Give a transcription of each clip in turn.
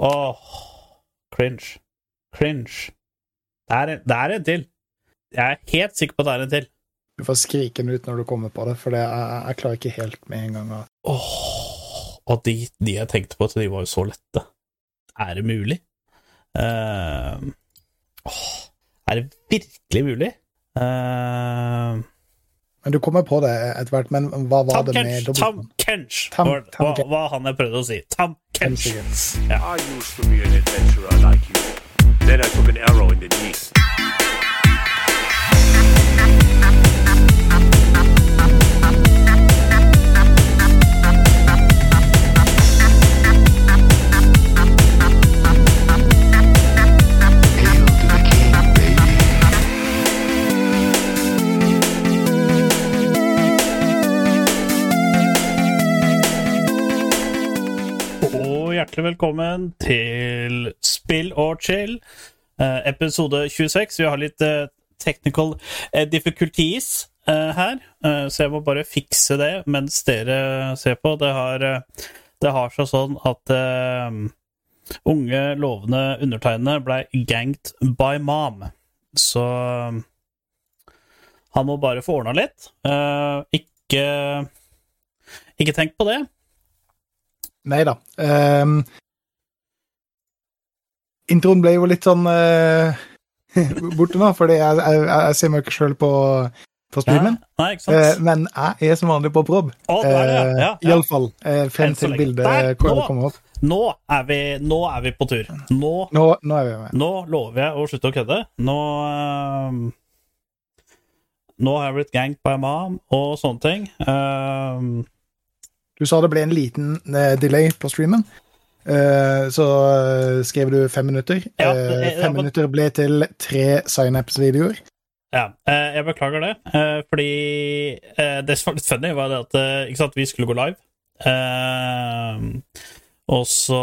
Åh, cringe. Cringe. Det er, det er en til. Jeg er helt sikker på at det er en til. Du får skrike den ut når du kommer på det, for det, jeg, jeg klarer ikke helt med en gang. Åh, og de, de jeg tenkte på, de var jo så lette. Er det mulig? Uh, åh, er det virkelig mulig? Eh, Men du kommer på det etter hvert. Men hva var Tom det med Kench! Tom dobbeltnavn? Kench! Tom- var, Tom hva, Kench. var han jeg prøvde å si. Tom Kench. Kench. Ja. I used to be an adventurer like you. Then I took an arrow in the knee. Hjertelig velkommen til Spill og chill, eh, episode 26. Vi har litt eh, technical eh, difficulties her, så jeg må bare fikse det mens dere ser på. Det har, det har seg sånn at unge, lovende undertegnede ble gangt by mom. Så han må bare få ordna litt. Ikke, ikke tenk på det. Nei da. Um, introen ble jo litt sånn uh, borte nå, fordi jeg, jeg, jeg ser meg ikke sjøl på, på streamen. Nei, ikke sant? Eh, men jeg er som vanlig på prob. Oh, er ja. ja, ja. Iallfall uh, frem til bildet Der, kommer opp. Nå er, vi, nå er vi på tur. Nå, Nå, nå er vi med. nå lover jeg å slutte å kødde. Nå Nå har jeg blitt gangt by mom og sånne ting. Ehm, Du sa det ble en liten eh, delay på streamen. Eh, så eh, skrev du fem minutter. Ja, jeg, fem ja, minutter ble til tre signups-videoer. ja, jeg beklager det. fordi det som var litt funny, var det at sant, vi skulle gå live. Og så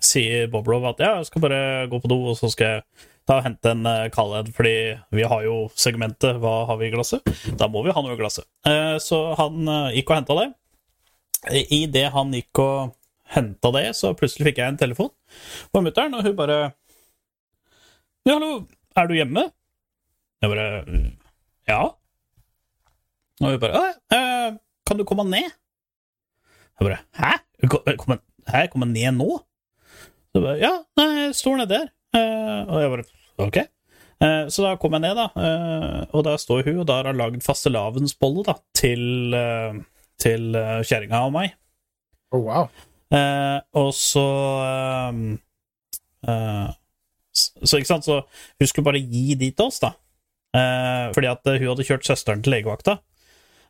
sier Boblov at ja, jeg skal bare gå på do, og så skal jeg ta og hente en Khaled, fordi vi har jo segmentet 'Hva har vi i glasset?' Da må vi ha noe i glasset. Så han gikk og henta det. I det han gikk og henta det, så plutselig fikk jeg en telefon fra mutter'n, og hun bare Ja, hallo, er du hjemme? Jeg bare Ja. Og hun bare «Å, eh, Kan du komme ned? Jeg bare Hæ? Ko- Komme, hæ? Komme ned nå? Så jeg bare, ja, nei, jeg står nede der. Eh, og jeg bare Ok. Eh, så da kom jeg ned, da, og der står hun, og da har hun lagd fastelavnsbolle til, til uh, kjerringa og meg. Oh, wow. Eh, og så eh, Så ikke sant, så hun skulle bare gi de til oss, da. Eh, fordi at hun hadde kjørt søsteren til legevakta.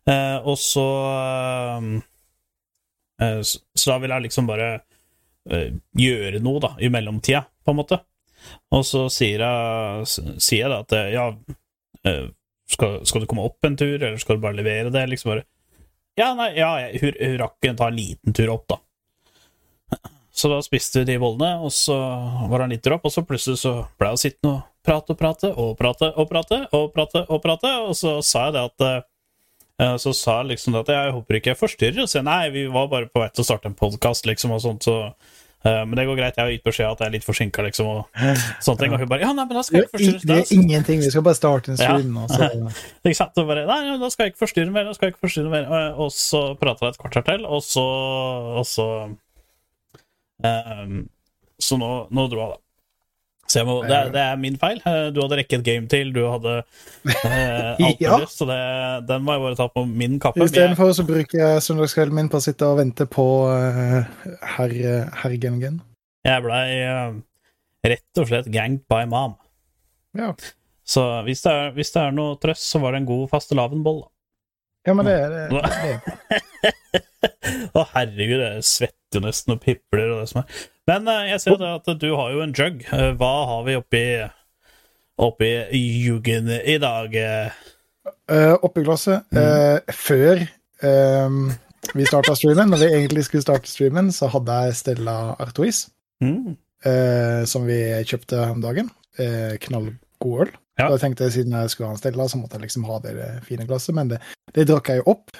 Eh, og så ehm, eh, Så da ville jeg liksom bare gjøre noe, da, i mellomtida, på en måte. Og så sier jeg, sier jeg da at ja, skal, skal du komme opp en tur, eller skal du bare levere det? Liksom bare Ja, nei, ja, hun, hun rakk å ta en liten tur opp, da. Så da spiste vi de bollene, og så var han litt opp, og så plutselig så ble jeg sittende og prate og prate og prate og prate og prate, og prate, og så sa jeg det at eh, Så sa jeg liksom at jeg håper ikke jeg forstyrrer, og så nei, vi var bare på vei til å starte en podkast, liksom, og sånt, så eh, Men det går greit, jeg har gitt beskjed at jeg er litt forsinka, liksom, og sånne ting, og hun bare Ja, nei, men da skal jeg ikke forstyrre det er ingenting. Vi skal bare starte en Ja. stream nå. Så. Ikke sant? Og bare, nei, da skal jeg ikke forstyrre mer, da skal jeg ikke forstyrre mer. Og, så prata jeg et kvarter til, og så Og så um, Så nå, nå dro jeg, da. Må, det, er, det er min feil. Eh, Du hadde rekket game til, du hadde eh, alt Ja. mulig, så det, den må jeg bare ta på min kappe. Men jeg- Istedenfor så bruker jeg søndagskvelden min på å sitte og vente på uh, herr her Gengen. Jeg blei uh, rett og slett ganked by mom. Ja. Så hvis det, er, hvis det er noe trøst, så var det en god fastelavnboll, da. ja, men det er det. Å, herregud, jeg svetter nesten og pipler og det som er. Men eh, jeg ser det at du har jo en jug. Eh, Hva har vi oppi oppi juggen i dag? Uh, oppi glasset. eh, før ehm, vi starta streamen, når vi egentlig skulle starte streamen, så hadde jeg Stella Artois, Mm. som vi kjøpte om dagen. Uh, knallgod øl. Ja. Da tenkte jeg siden jeg skulle ha en Stella, så måtte jeg liksom ha det fine glasset, men det, det drakk jeg jo opp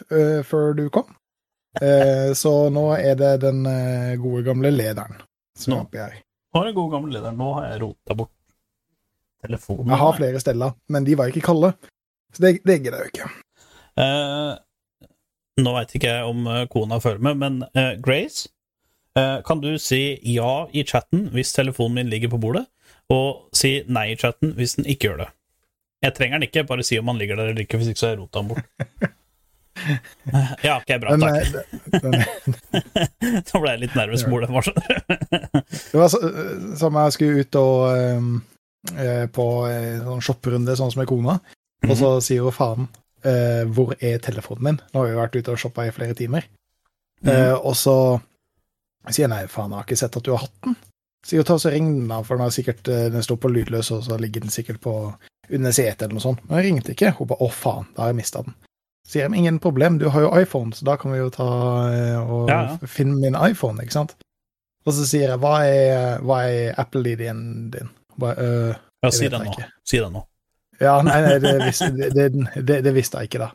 før du kom. Så nå er det den gode gamle lederen. Skraper jeg. Nå er det god gamle leder. Nå har jeg rota bort telefonen. Jeg har flere steller, men de var ikke kalde. Så det, det gidder jeg jo ikke. Eh, nå veit ikke jeg om eh, kona følger med, men eh, Grace, eh, kan du si ja i chatten hvis telefonen min ligger på bordet, og si nei i chatten hvis den ikke gjør det? Jeg trenger den ikke, bare si om han ligger der eller ikke, hvis ikke så har jeg rota den bort. Eh, ja, ok, bra, takk. eh, det, den, Nå ble jeg litt nervøs mor. Bare sånn. det var så, som jeg skulle ut og ehm, eh, på en sånn shopperunde sånn som med kona, og så sier hun faen, eh, hvor er telefonen min? Nå har vi vært ute og shoppa i flere timer. Eh, og så sier jeg nei, faen, jeg har ikke sett at du har hatt den. Sier hun ta og så ring den, for den, sikkert, eh, den står på lydløs, og så ligger den sikkert på under setet eller noe sånt. Men jeg ringte ikke. Hun bare å faen, da har jeg mista den. Sier jeg ingen problem, du har jo iPhone, så da kan vi jo ta eh, og Ja, ja. finne min iPhone, ikke sant. Og så sier jeg hva er, hva er Apple-ID-en din? Bare, øh, Ja, si det nå. Si det nå. Ja, nei, nei det, visste, det, det, det, visste jeg ikke, da.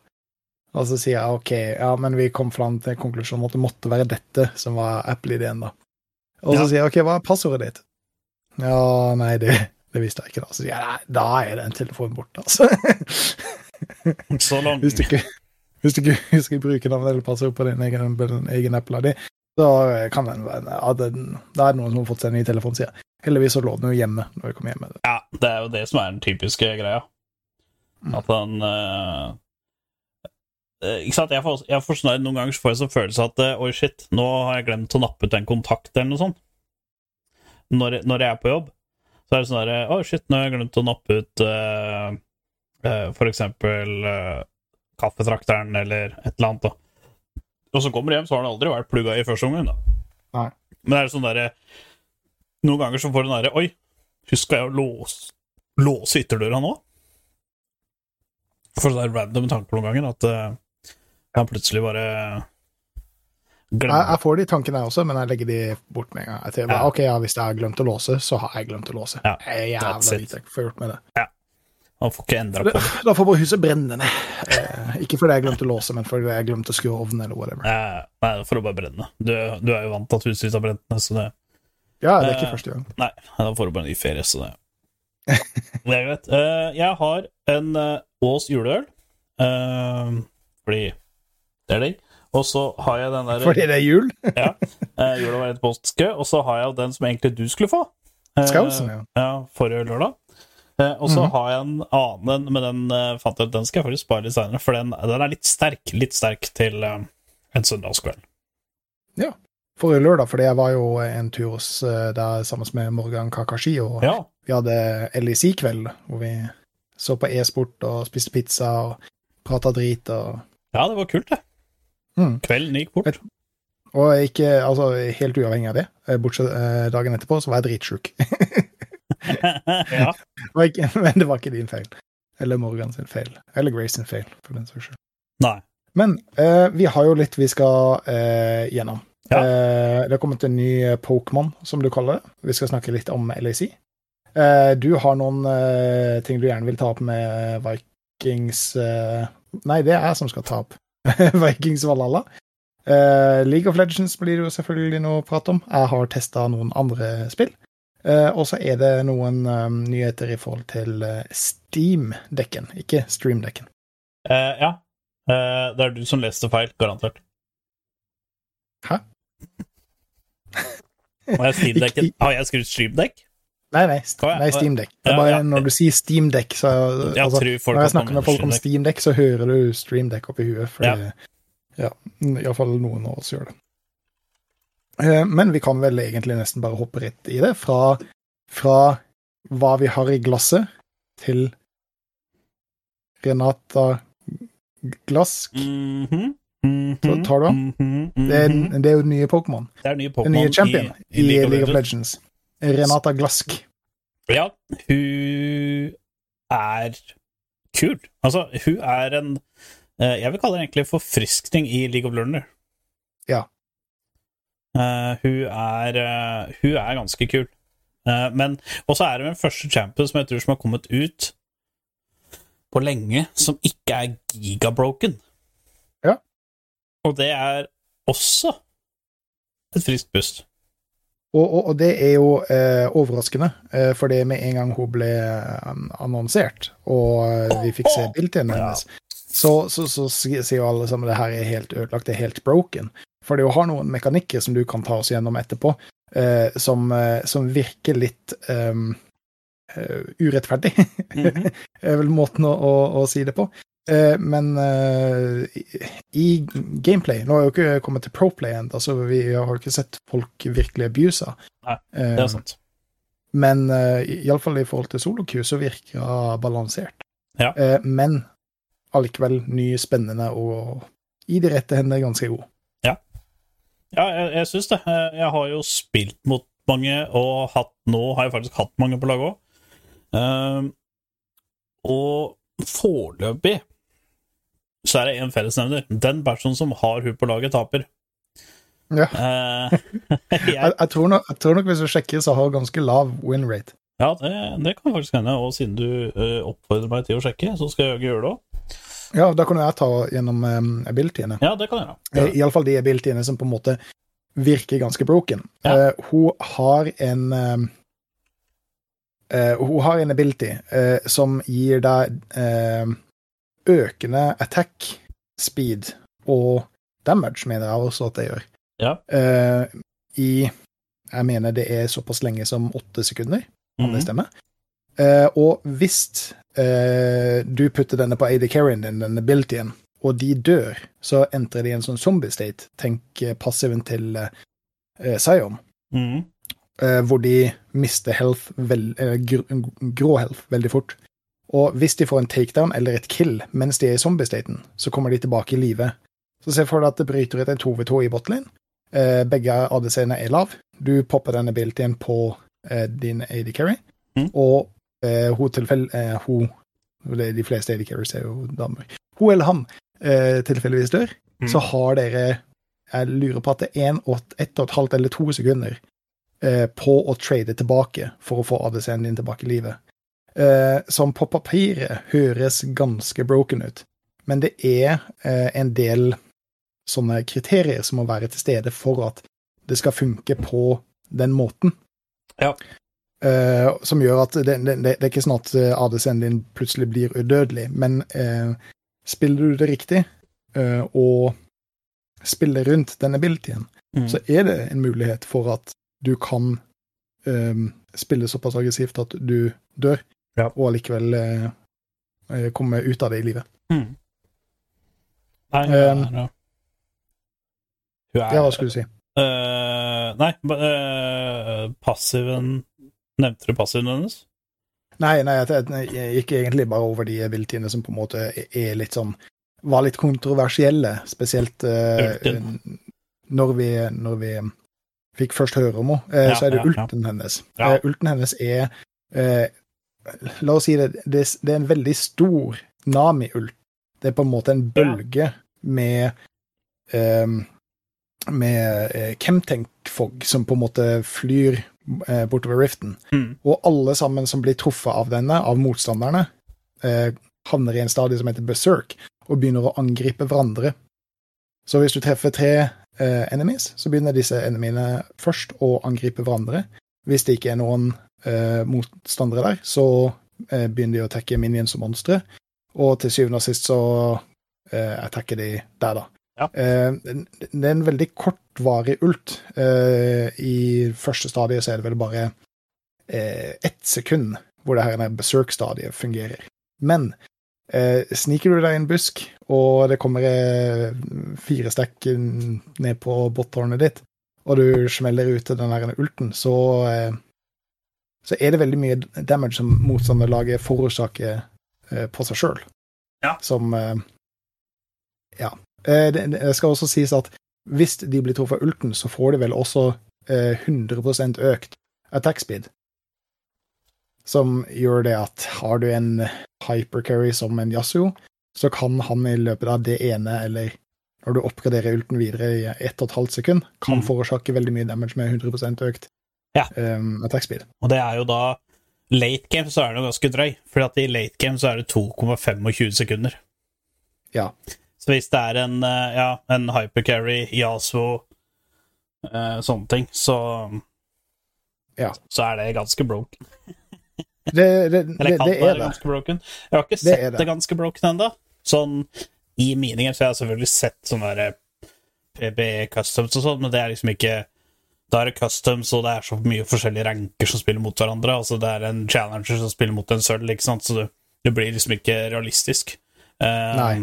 Og så sier jeg OK, ja, men vi kom fram til konklusjonen at det måtte være dette som var Apple-ideen, da. Og så Ja. sier jeg OK, hva er passordet ditt? Ja, nei, det, det visste jeg ikke, da. Så sier jeg nei, da er den telefonen borte, altså. Så langt. Hvis du ikke, hvis du ikke husker bruke navnet eller passord på din egen, egen Apple-ID, så kan den være ja, den, Da er det noen som har fått seg en ny telefon, sier jeg. Heldigvis så lå den jo hjemme når vi kom hjem med det. Ja, det er jo det som er den typiske greia. Mm. At han eh, eh, Ikke sant, jeg får, jeg får sånn Noen ganger så får jeg sånn følelse at eh, Oi, shit, nå har jeg glemt å nappe ut en kontakt, eller noe sånt. Når, jeg- når jeg er på jobb. Så er det sånn der Oi, shit, nå har jeg glemt å nappe ut uh, uh, for eksempel eh, kaffetrakteren, eller et eller annet, da. Og så kommer du hjem, så har den aldri vært plugga i første omgang, da. Nei. Men det er sånn derre Noen ganger så får du den derre Oi, huska jeg å låse, låse ytterdøra nå? For sånne random tanker noen ganger, at uh, han plutselig bare Jeg, glemmer jeg får de tankene jeg også, men jeg legger de bort med en gang. Jeg tenker, Ja. ok, ja, Hvis jeg har glemt å låse, så har jeg glemt å låse. Ja, Jeg er jævla it. lite jeg får gjort med det. Han får ikke endra på det. Da får bare huset brenne ned. Eh, ikke fordi jeg glemte låse, men fordi jeg glemte å skru ovnen eller whatever. Eh, Nei, for å bare brenne. Du, du er jo vant til at huset ditt har brent ned, så det Ja, det er ikke Eh, første gang. Nei, da får du bare en ny ferie, så det Det er greit. Eh, jeg har en Ås juleøl, eh, fordi det er digg. Og så har jeg den der Fordi det er jul. ja, Jula var et påske, og så har jeg den som egentlig du skulle få. Skausen, ja. ja. Forrige lørdag. Eh, og så Mhm. har jeg en annen, men den eh, fant jeg ut den skal jeg faktisk spare litt senere, for den, den er litt sterk. Litt sterk til eh, en søndagskveld. Ja. Forrige lørdag, for jeg var jo en tur hos der sammen med Morgan Kakashi, og Ja. vi hadde LEC-kveld, hvor vi så på e-sport og spiste pizza og prata drit og ja, det var kult, det. Mm. Kvelden gikk fort. Og ikke, altså helt uavhengig av det, bortsett eh, dagen etterpå, så var jeg dritsjuk. ja. Men det var ikke din feil. Eller Morgan sin feil. Eller Grace sin feil, for den saks skyld. Nei. Men eh, vi har jo litt vi skal eh, gjennom. Ja. Eh, det har kommet en ny eh, Pokémon, som du kaller det. Vi skal snakke litt om LAC. Eh, du har noen eh, ting du gjerne vil ta opp med Vikings Nei, det er jeg som skal ta opp. Vikings Valhalla. League of Legends blir det jo selvfølgelig noe prat om. Jeg har testa noen andre spill. Eh, og så er det noen eh, nyheter i forhold til uh, Steam-dekken, ikke Stream-dekken. Uh, ja. Det er du som leste feil, garantert. Hæ? Har jeg Steam-dekken? Har jeg skrevet Stream-dekk? Nei, nei, st nei. Steam-dekk. Ja. Når du sier Steam-dekk, så Jeg altså, Når jeg snakker med folk om Steam-dekk, så hører du Stream-dekk oppi huet. fordi Ja. ja. ja, iallfall noen av oss gjør det. Eh, Men vi kan vel egentlig nesten bare hoppe rett i det. Fra, fra hva vi har i glasset, til Renata Glask. Mm -hmm. Mm -hmm. tar du den? Mm -hmm. Det er, det er jo den nye Pokémon. Det er nye Den nye champion i, i League, of Legends. Legends. Renata Glask. Ja, hun er kul. Altså, hun er en eh, Jeg vil kalle det egentlig forfriskning i League of Learner. Ja. Eh, hun er uh, Hun er ganske kul. Uh, men også er det den første champion som jeg tror som har kommet ut på lenge, som ikke er gigabroken. Ja. Og det er også et friskt pust. Og, og, og det er jo overraskende, eh, for det med en gang hun ble annonsert, og vi fikk se bildene Ja. hennes, så, så, så sier sier jo alle sammen det her er helt ødelagt, det er helt broken. For det har noen mekanikker som du kan ta oss gjennom etterpå, eh, som, eh, som virker litt um, uh, urettferdig, Mhm. er vel måten å, å, å si det på. Eh, men eh, i- gameplay Nå har jeg jo ikke kommet til Proplay ennå, så vi har ikke sett folk virkelig abuse. Nei, Eh, Det er sant. men uh, iallfall i forhold til solo-Q så virker det balansert. Ja. Eh, men allikevel ny, spennende og i de rette hender ganske god. Ja, jeg, jeg syns det. Eh, Jeg har jo spilt mot mange, og hatt, nå har jeg faktisk hatt mange på laget òg. og foreløpig så er det én fellesnevner. Den personen som har hun på laget, taper. Ja. Eh, jeg, Jeg, jeg, tror nok, jeg tror nok hvis du sjekker, så har hun ganske lav win rate. ja, det, det kan faktisk hende. Og siden du eh, oppfordrer meg til å sjekke, så skal jeg gjøre det òg. Ja, da kan jo jeg ta gjennom um, abilityene. Ja, det kan jeg Eh, gjøre. Iallfall de abilityene som på en måte virker ganske broken. Ja. Uh, hun har en um, uh, Hun har en ability uh, som gir deg eh, økende attack speed og damage, mener jeg også at det gjør. Ja. Eh, I Jeg mener det er såpass lenge som åtte sekunder, om det Mhm. stemmer. Eh, og hvis eh, du putter denne på AD Carrien din, denne abilityen, og de dør, så entrer de i en sånn zombie-state. Tenk eh, passiven til eh, Zion, Mm. eh, hvor de mister health, vel, eh, gr grå health, veldig fort. Og hvis de får en takedown eller et kill mens de er i zombie-staten, så kommer de tilbake i live. Så se for deg at det bryter ut en 2v2 i botlane. Eh, begge ADC-ene er lav. Du popper denne abilityen på eh, din AD carry, Mm. og eh, hun tilfell... Eh, hun De fleste AD carries er jo damer. Hun eller han eh, tilfeldigvis dør, Mm. så har dere Jeg lurer på at det er en et, ett og et halvt eller to sekunder eh, på å trade tilbake for å få ADC-en din tilbake i livet. Eh, som på papiret høres ganske broken ut, men det er eh, en del sånne kriterier som må være til stede for at det skal funke på den måten. Ja. Eh, som gjør at det, det, det er ikke sånn at eh, ADC-en din plutselig blir udødelig, men uh, spiller du det riktig uh, og spiller rundt den abilityen, mm. så er det en mulighet for at du kan eh, spille såpass aggressivt at du dør, Ja. og allikevel komme ut av det i livet. Mm. Nei, Um, nei, nei, hun er Ja, hva skulle du si? Nei, passiven Nevnte du passiven hennes? Nei, nei, jeg, gikk egentlig bare over de viltiene som på en måte er- er litt sånn Var litt kontroversielle, spesielt uh, når, vi, når vi fikk først høre om henne. Uh, Ja, så er det ja, ja. ulten hennes. Ja. Eh, ulten hennes er eh, La oss si det, det, det er en veldig stor Nami-ult. Det er på en måte en bølge med eh, med Chemtank-fog som på en måte flyr eh, bortover riften. Mm. Og alle sammen som blir truffet av denne, av motstanderne, eh, havner i en stadie som heter berserk, og begynner å angripe hverandre. Så hvis du treffer tre eh, enemies, så begynner disse enemiene først å angripe hverandre. Hvis det ikke er noen eh, motstandere der, så eh, begynner de å attacke minions og monstre. Og til syvende og sist så eh, attacker de der, da. Ja. Eh, det er en veldig kortvarig ult. Eh, I første stadie så er det vel bare eh, ett sekund hvor det her berserk-stadiet fungerer. Men sniker du deg i en busk, og det kommer fire stekk ned på botthornet ditt, og du smeller ut den her ulten, så, så er det veldig mye damage som motstanderlaget forårsaker på seg sjøl. Ja. Som Ja. Eh, det, skal også sies at hvis de blir truffet av ulten, så får de vel også eh, 100 økt attack speed. Som gjør det at har du en hypercarry som en Yasuo, så kan han i løpet av det ene, eller når du oppgraderer ulten videre i ett og et halvt sekund, kan Mm. forårsake veldig mye damage med 100 økt Ja. um, attack speed. Og det er jo da Late game så er det jo ganske drøy, for at i late game så er det 2,25 sekunder. Ja. Så hvis det er en, eh, ja, en hypercarry, Yasuo, eh, sånne ting, så Ja. så er det ganske broken. Det, det, det, Eller kan det er være det. ganske broken. Jeg har ikke sett det, det. ganske broken ennå. Sånn i meningen, så jeg har selvfølgelig sett sånne der PBE customs og sånn, men det er liksom ikke Da er det customs, og det er så mye forskjellige ranker som spiller mot hverandre. Altså Det er en challenger som spiller mot en sølv, ikke sant, så det, det blir liksom ikke realistisk. Um, Nei.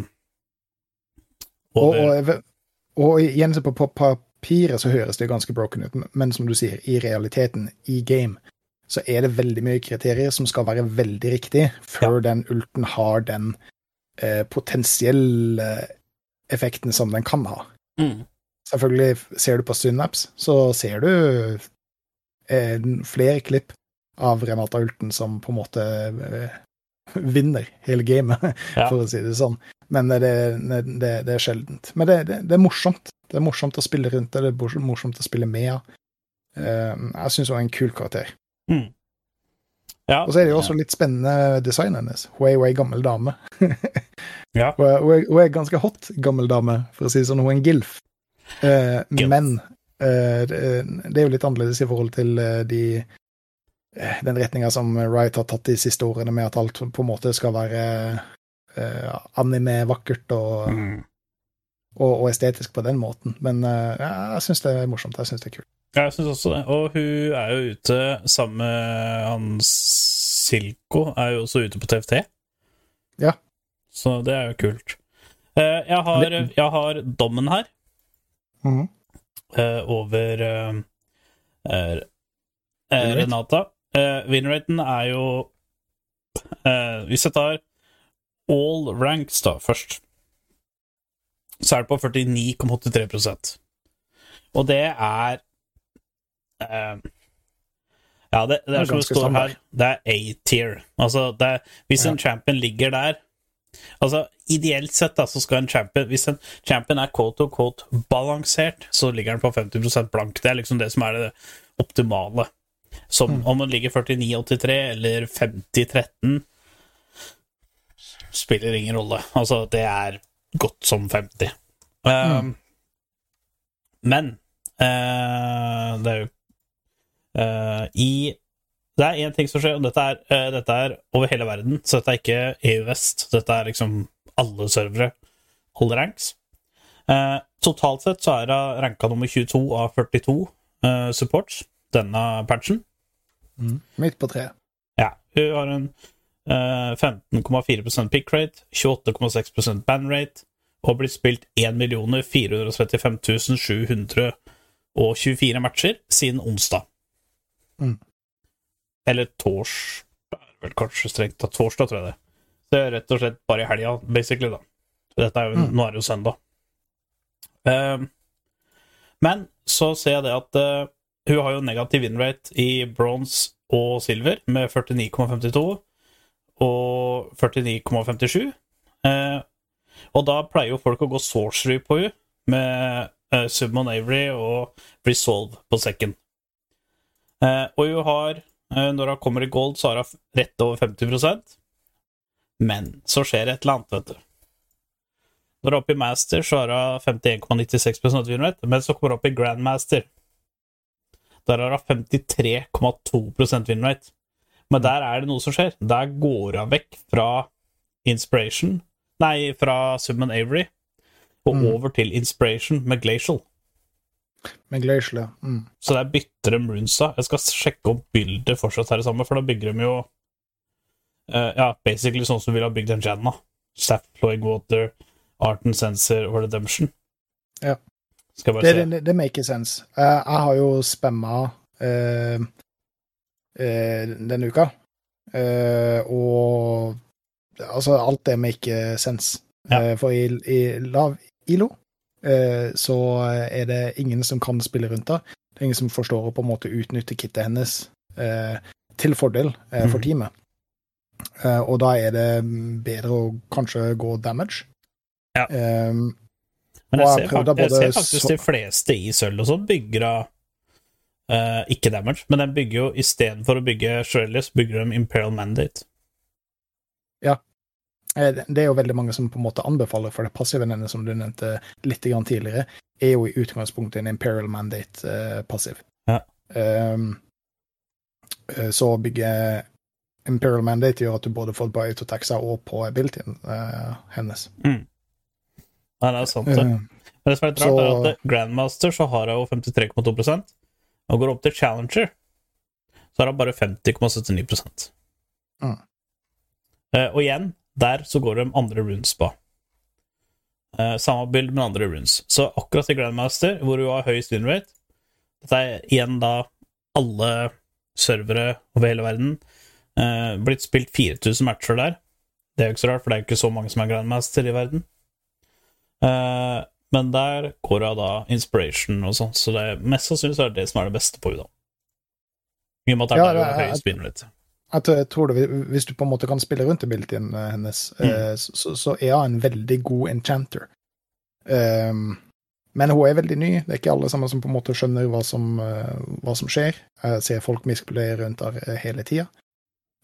Og, og, og igjen så på, på papiret så høres det ganske broken ut, men som du sier, i realiteten, i game, så er det veldig mye kriterier som skal være veldig riktig før den ulten har den eh, potensielle effekten som den kan ha. mm. Selvfølgelig, ser du på Synaps, så ser du eh, flere klipp av Renata-ulten som på en måte eh, vinner hele gamet, Ja. for å si det sånn. Men det, det, det, det er sjeldent. Men det, det, er morsomt. Det er morsomt å spille rundt det, det er morsomt å spille med. Eh, jeg syns hun er en kul karakter. Mm. Ja, Og så er det jo også litt spennende design hennes. Hun er jo ei gammel dame. Ja. Hun er, hun er, hun er ganske hot gammel dame, for å si det sånn. Hun er en gilf. Uh, Gilf. men uh, det, det er jo litt annerledes i forhold til eh, de eh, den retninga som Riot har tatt de siste årene, med at alt på en måte skal være uh, anime-vakkert og, mm. og, og estetisk på den måten. Men uh, jeg syns det er morsomt. Jeg syns det er kult. Ja, jeg syns også det. Og hun er jo ute sammen med han Silko, er jo også ute på TFT. Ja. Så det er jo kult. Uh, Jeg har, jeg har dommen her eh, over eh, eh, eh? Renata. Eh, Winraten er jo uh, Hvis jeg tar all ranks da først, så er det på 49,83% Og det er uh, Ja, det, det er er som det står her, det er A-tier. Altså, det er, hvis en champion ligger der Altså, Ideelt sett da, så skal en champion Hvis en champion er quote og quote balansert, så ligger den på 50% blank. Det er liksom det som er det optimale. Som Mm. om den ligger 49-83 eller 50-13 Spiller ingen rolle. Altså, det er godt som 50. Um, Mm. Men uh, det er jo uh, I Det er én ting som skjer, og dette er, eh, dette er over hele verden, så dette er ikke EU-vest. Dette er liksom alle servere, alle ranks. Totalt sett så er hun ranka nummer 22 av 42 eh, supports, denne patchen. Midt på treet. Ja, hun har en eh, 15,4 pick rate, 28,6 band rate, og blir spilt 1 435 724 matcher siden onsdag. Mm. Eller torsdag, vel kanskje strengt tatt torsdag, tror jeg det. Så det er rett og slett bare i helga, basically, da. Dette er jo, Mm. Nå er det jo søndag. Eh, men så ser jeg det at eh, hun har jo negativ winrate i bronze og silver med 49,52 og 49,57. Eh, og da pleier jo folk å gå sorcery på henne med eh, Summon Avery og Resolve på sekken. Eh, og hun har, eh, når hun kommer i gold, så har hun rett over 50% Men så skjer det et eller annet, vet du. Når hun er oppe i master, så har hun 51,96% winrate, men så kommer hun opp i grandmaster. Der har hun 53,2% winrate. Men der er det noe som skjer. Der går hun vekk fra Inspiration Nei, fra Summon Avery og Mm. over til Inspiration med Glacial. Med Glacial, ja. Mm. Så der bytter de runesa. Jeg skal sjekke opp bildet fortsatt her sammen, for da bygger de jo uh, Ja, basically sånn som vi ville ha bygd en Janna. Staff, Floyd Water, Art and Sensor og Redemption. Ja. Skal bare Det, se. det, det maker sense. Eh, jeg har jo spamma uh, eh, denne uka, Eh, og altså, alt det maker sense. Ja. Eh, for i, i lav ILO eh, så er det ingen som kan spille rundt det. Det er ingen som forstår å på en måte utnytte kittet hennes eh, til fordel eh, for Mhm. teamet. Eh, og da er det bedre å kanskje gå damage. Ja. Um, Men jeg ser, prøvde jeg ser faktisk de fleste i sølv og sånn bygger av uh, ikke damage, men de bygger jo istedenfor å bygge Shreddless, bygger de Imperial Mandate. Ja. Det det er jo veldig mange som på en måte anbefaler for det passive denne som du nevnte litt grann tidligere, er jo i utgangspunktet en Imperial Mandate-passiv. Ja. Um, så så bygger Imperial Mandate gjør at du både får på to taxa og på abilityen uh, hennes. Nei, det er sant, det. Men det som er litt rart, Så- er at Grandmaster så har jeg jo 53,2% og går opp til Challenger, så har hun bare 50,79 Mm. uh, Og igjen, der så går de andre runes på. Uh, samme bild, men andre runes. Så akkurat i Grandmaster, hvor hun har høyest winrate Dette er igjen da alle servere over hele verden. Uh, blitt spilt 4000 matcher der. Det er jo ikke så rart, for det er jo ikke så mange som er Grandmaster i verden. Eh, men der går hun da inspiration og sånn, så det er mest sannsynlig så er det det som er det beste på henne. I og med at det Ja, er der det hun høyest. Jeg tror, jeg tror det, Hvis du på en måte kan spille rundt abilityen eh, hennes, eh, så, så er hun en veldig god enchanter. Um, men hun er veldig ny. Det er ikke alle sammen som på en måte skjønner hva som, uh, hva som skjer. Jeg ser folk miskalkulere rundt der hele tida.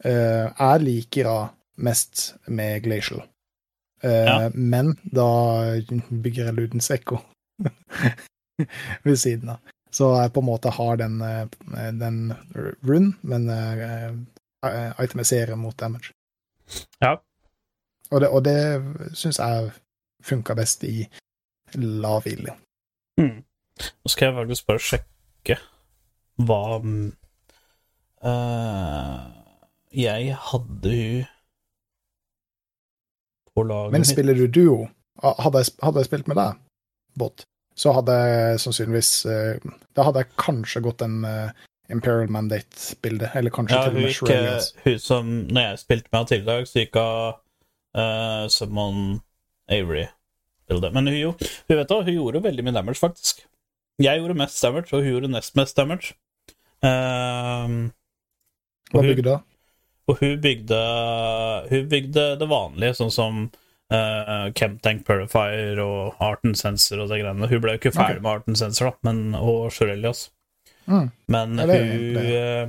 jeg liker henne mest med Glacial. Eh, Ja. Men da bygger jeg Ludens Ekko ved siden av. Så jeg på en måte har den, eh, den run, men eh, itemiserer mot damage. Ja. Og det, og det syns jeg funka best i lav ild. Mm. Nå skal jeg faktisk bare sjekke hva eh, Jeg hadde hun Men spiller du duo, hadde jeg, hadde jeg spilt med deg, Bot, så hadde jeg sannsynligvis eh, Da hadde jeg kanskje gått en eh, Imperial Mandate-bilde, eller kanskje Ja, til og med eh, Hun som Når jeg spilte med henne tidligere så gikk hun uh, Summon Avery-bildet. Men hun, jo, hun vet da, hun gjorde veldig mye damage, faktisk. Jeg gjorde mest damage, og hun gjorde nest mest damage. Uh, Hva hun- bygde du? Og hun bygde Hun bygde det vanlige, sånn som uh, Chemtank Purifier og Art and Sensor og de greiene. Hun ble jo ikke ferdig okay. med Art and Sensor, da, men, og Shurelias. Mm. Men det- hun, eh,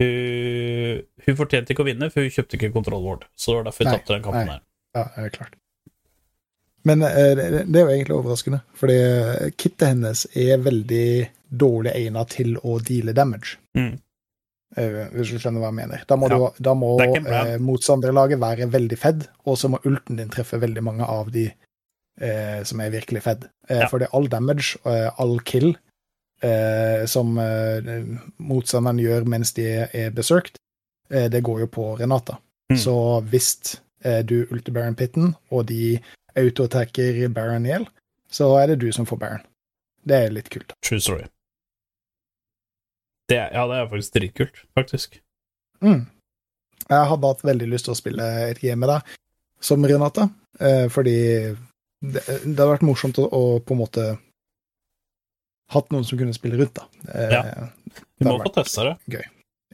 hun Hun fortjente ikke å vinne, for hun kjøpte ikke Control Ward. Så det var derfor hun tapte den kampen nei. her. Ja, det er klart. Men eh, det, er jo egentlig overraskende, fordi eh, kittet hennes er veldig dårlig egnet til å deale damage. Mm. Eh, hvis du skjønner hva jeg mener. Da må, Ja. du, da må eh, motstanderlaget være veldig fedd, og så må ulten din treffe veldig mange av de eh, som er virkelig fedd. Eh, Ja. For det er all damage, eh, all kill, eh, som motstanderen gjør mens de er besøkt, eh, det går jo på Renata. Mm. Så hvis du ulter Baron Pitten, og de autoattacker Baron i hjel, så er det du som får Baron. Det er litt kult. True story. Det, ja, det er faktisk dritkult, faktisk. Mm. Jeg hadde hatt veldig lyst til å spille et game med deg som Renata, eh, fordi det, det hadde vært morsomt å, å på en måte hatt noen som kunne spille rundt, da. Eh, Ja. Vi må få testa det.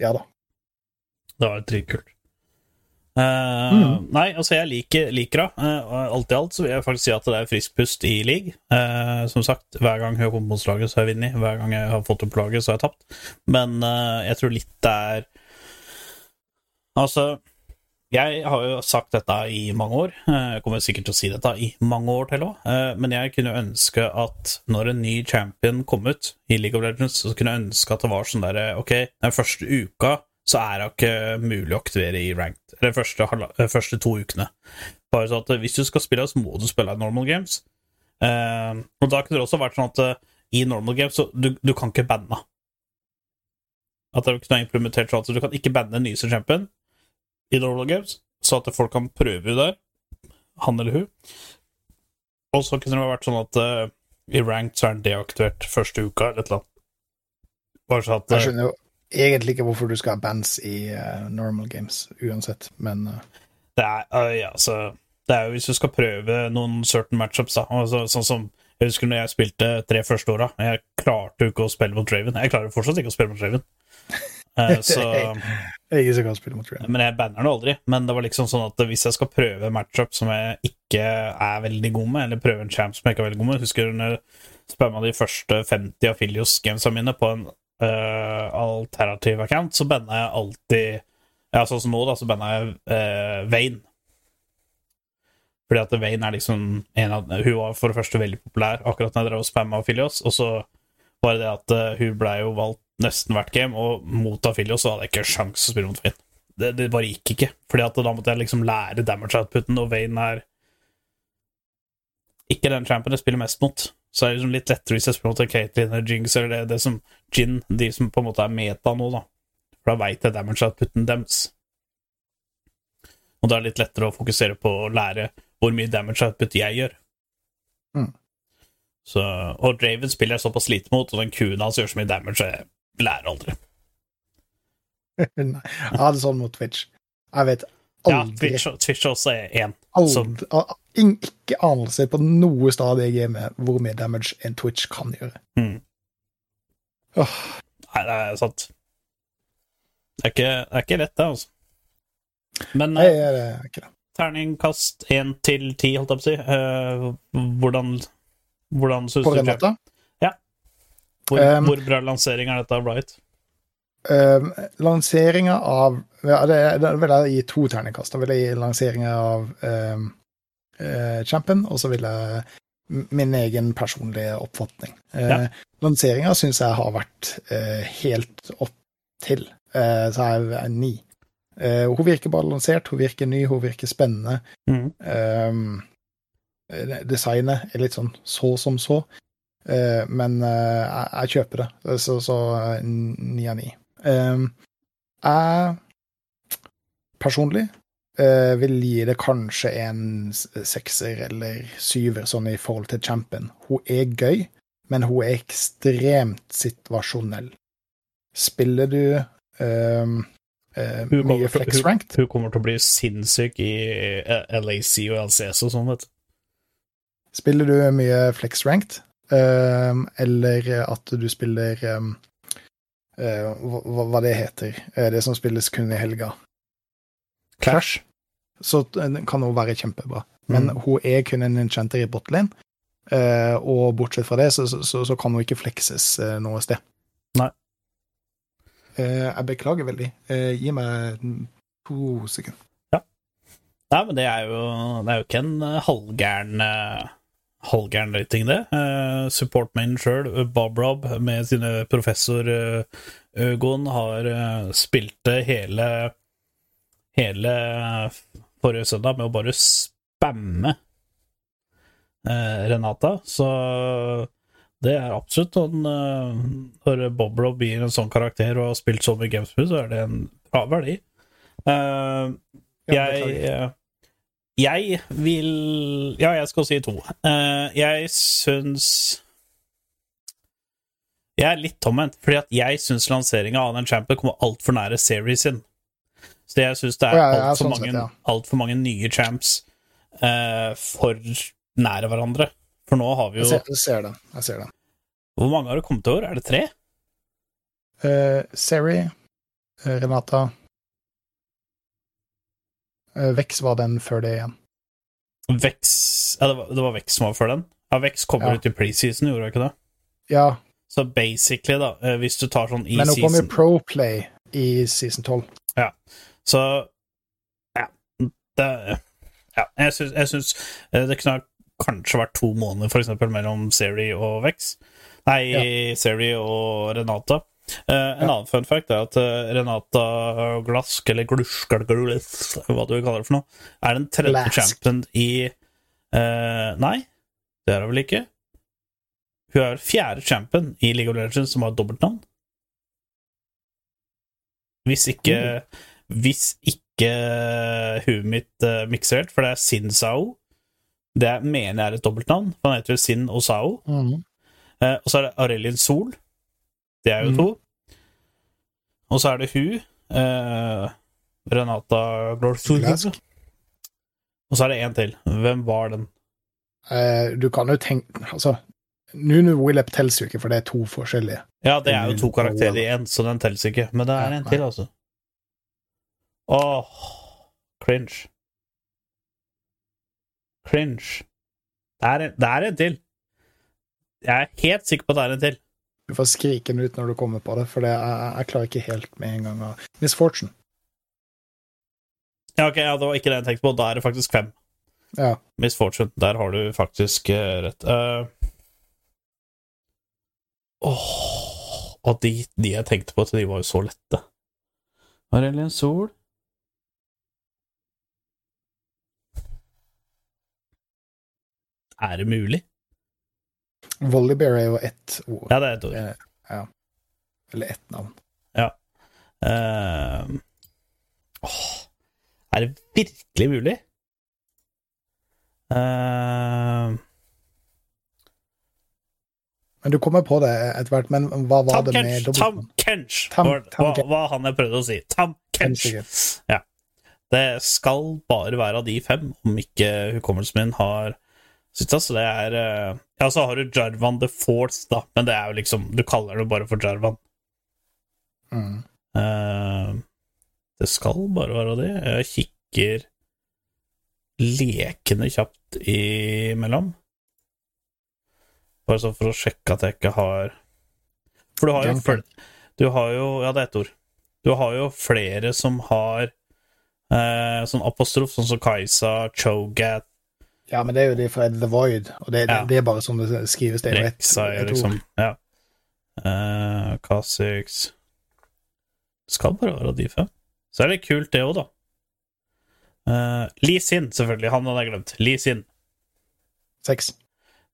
ja da. Det var dritkult. Eh. Nei, altså, jeg liker, liker det. Uh, alt i alt så vil jeg faktisk si at det er frisk pust i league. Uh, som sagt, hver gang jeg har kommet mot slaget, så har jeg vunnet. Hver gang jeg har fått opp laget, så har jeg tapt. Men jeg tror litt det er Altså, jeg har jo sagt dette i mange år. Jeg kommer sikkert til å si dette i mange år til òg. Men jeg kunne ønske at når en ny champion kom ut i League of Legends, så kunne jeg ønske at det var sånn derre Ok, den første uka så er det ikke mulig å aktivere i ranked. de første, eh, første to ukene. Bare sånn at hvis du skal spille, så må du spille i normal games. Eh, og da kunne det også vært sånn at eh, i normal games så du, du kan ikke banne. At det kunne implementert sånn at du kan ikke banne den nyeste champion i normal games, så at folk kan prøve der, han eller hun. Og så kunne det vært sånn at eh, i ranked så er den deaktivert første uka, eller et eller annet. Bare sånn at Jeg eh, skjønner jo egentlig ikke hvorfor du skal ha bands i uh, normal games uansett, men uh... Det er, uh, ja, altså, det er jo hvis du skal prøve noen certain matchups, da. Altså, sånn som jeg husker når jeg spilte tre første åra. Jeg klarte jo ikke å spille mot Draven. Jeg klarer fortsatt ikke å spille mot Draven. Uh, så, jeg er ikke så godt å spille mot Raven. men jeg banner den aldri. Men det var liksom sånn at hvis jeg skal prøve matchup som jeg ikke er veldig god med, eller prøve en champ som jeg ikke er veldig god med Husker du når jeg spamma de første 50 Afilios-gamesa mine på en øh, alternativ account, så banna jeg alltid Ja, sånn som nå, da, så banna jeg uh, Vane. Fordi at Vane er liksom en av Hun var for det første veldig populær akkurat når jeg drev og spamma Afilios, og så var det det at uh, hun blei jo valgt nesten hvert game, og mot Afilios så hadde jeg ikke sjans å spille mot Vane. Det, det bare gikk ikke, Fordi at da måtte jeg liksom lære damage outputen, og Vane er ikke den champen jeg spiller mest mot. Så er det liksom litt lettere hvis jeg spør en Caitlyn eller Jinx eller det, det som Gin, de som på en måte er meta nå, da. For da veit jeg damage outputen dems. Og da er det litt lettere å fokusere på å lære hvor mye damage output jeg gjør. Mm. Så, og Draven spiller jeg såpass lite mot, og den kuen hans gjør så mye damage, så jeg lærer aldri. Nei, jeg hadde sånn mot Twitch. Jeg vet Ja, aldri, Twitch, Twitch også er én. Aldri Ikke anelse på noe stad i gamet hvor mye damage en Twitch kan gjøre. Mm. Oh. Nei, det er sant. Det er ikke, det er ikke lett, det, altså. Men nei, eh, det er ikke det. terningkast én til ti, holdt jeg på å si. Eh, hvordan hvordan syns På den måten? Ja. Hvor, Um, hvor bra lansering er dette av Riot? Um, lanseringa av ja, det, det vil jeg gi to terningkast. Da vil jeg gi lanseringa av uh, Champion, og så vil jeg min egen personlige oppfatning. Uh, Ja. Lanseringa syns jeg har vært uh, helt opp til, uh, så er jeg ni. Eh, hun virker balansert, hun virker ny, hun virker spennende. Mm. Um, eh, designet er litt sånn så som så, men jeg, jeg kjøper det. Så, så ni av ni. Um, jeg personlig eh, vil gi det kanskje en sekser eller syver, sånn i forhold til Champion. Hun er gøy, men hun er ekstremt situasjonell. Spiller du um, uh, Hun kommer mye til- flex-ranked? Hun kommer til å bli sinnssyk i eh, LAC og LCS og sånn, vet du. Spiller du mye flex-ranked, um, eller at du spiller um, hva, hva det heter, eh, det som spilles kun i helga, Clash. så eh, kan hun være kjempebra. Men Mm. hun er kun en enchanter i botlane, eh, og bortsett fra det, så, så, så kan hun ikke flekses eh, noe sted. Nei. Eh, jeg beklager veldig. Eh, gi meg to sekunder. Nei, men det er jo, det er jo ikke en eh, halvgæren eh, halvgæren rating, det. Uh, Supportmanen sjøl, Bob Rob, med sine professor-øgon, har uh, spilt det hele hele forrige søndag med å bare spamme uh, Renata, så det er absolutt eh, Når Bob Rob gir en sånn karakter og har spilt så mye games så er det en bra verdi. Eh, jeg eh, Jeg vil Ja, jeg skal si to. Eh, jeg syns Jeg er litt tomhendt, fordi at jeg syns lanseringa av den champion kommer altfor nære series sin. Så jeg syns det er altfor sånn mange, alt for mange nye champs uh, for nære hverandre. For nå har vi jo ser, jeg ser det. Jeg ser det. Hvor mange har det kommet år? Er det tre? Uh, Seri, Renata Vex var den før det igjen. Vex Ja, det var, det var Vex som var før den. Ja, Vex kommer Ja. ut i preseason, gjorde det ikke det? Ja, Så basically, da, eh, hvis du tar sånn i men hun kom i season Pro-play i season 12. Så ja. Det, ja jeg syns, eh, det kunne kanskje vært to måneder for eksempel, mellom Seri og Vex. Nei, Seri og Renata. Eh, en annen fun fact er at eh, Renata Glask, eller Glusk, eller hva du vil kalle det for noe, er den tredje Glask. champion i uh, Nei, det er hun vel ikke. Hun er fjerde champion i League of Legends som har dobbeltnavn. Hvis ikke Hvis ikke huet mitt uh, mikser helt, for det er Sin Sao. Det er, mener jeg er et dobbeltnavn, for han heter vel Sin og Sao. Mm. Uh, og så er det Arelin Sol. Det er jo Mhm. to. Og så er det hun, eh, Renata Glorsul. Og så er det en til. Hvem var den? Eh, du kan jo tenke Altså, Nunu Willep teller jo ikke, for det er to forskjellige. Ja, det er jo to Mm, karakterer i én, så den teller ikke. Men det er en til, altså. Åh, cringe. Cringe. Det er, en, det er en til. Jeg er helt sikker på at det er en til. Du får skrike den ut når du kommer på det, for det, jeg, jeg klarer ikke helt med en gang. Miss Fortune. Ja, ok, ja, det var ikke det jeg tenkte på. Da er det faktisk fem. Ja. Miss Fortune. Der har du faktisk eh, rett. Uh, Åh Og de, de jeg tenkte på, de var jo så lette. Marelien Sol Er det mulig? Volleybear er jo ett ord. Ja, det er et ord. Eh, Eller ett navn. Eh, åh, er det virkelig mulig? Uh, Men du kommer på det etter hvert. Men hva var det med Kench! Dobbeltnavn? Kench Tam- var han jeg prøvde å si. Tom Kench. Ja. Det skal bare være av de fem, om ikke hukommelsen min har sittet. altså det er eh, Ja, så har du Jarvan the Force, da, men det er jo liksom Du kaller det bare for Jarvan. Mm. Uh, det skal bare være det. Jeg kikker lekende kjapt imellom. Bare sånn for å sjekke at jeg ikke har For du har jo flere Du har jo Ja, det er et ord. Du har jo flere som har eh, sånn apostrof, sånn som Kajsa, Chogat, Ja, men det er jo de fra The Void, og det, Ja. det, er bare sånn det skrives. Det er jo liksom. Ja. Uh, skal bare være de fem. Så er det kult, det òg, da. Uh, Lee Sin, selvfølgelig. Han hadde jeg glemt. Lee Sin. Seks.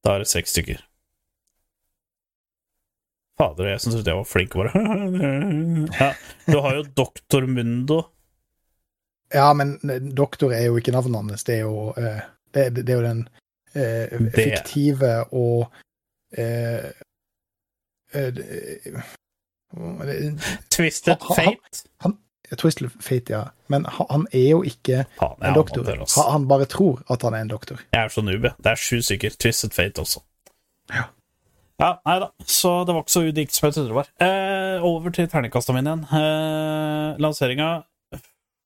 Da er det seks stykker. Fader, jeg syns jeg var flink, bare. ja. Du har jo Doktor Mundo. Ja, men doktor er jo ikke navnet hans. Det er jo, eh, det, det er jo den eh, fiktive og eh, eh, det- det- Twisted Ha- Han, Fate. Twisted Fate, ja. Men han, han er jo ikke Faen, en doktor. Han, han bare tror at han er en doktor. Jeg er så noob. Det er sju stykker. Twisted Fate også. Ja. Ja, nei da. Så det var ikke så udikt som jeg trodde det var. Eh, over til terningkasta mine igjen. Eh, Lanseringa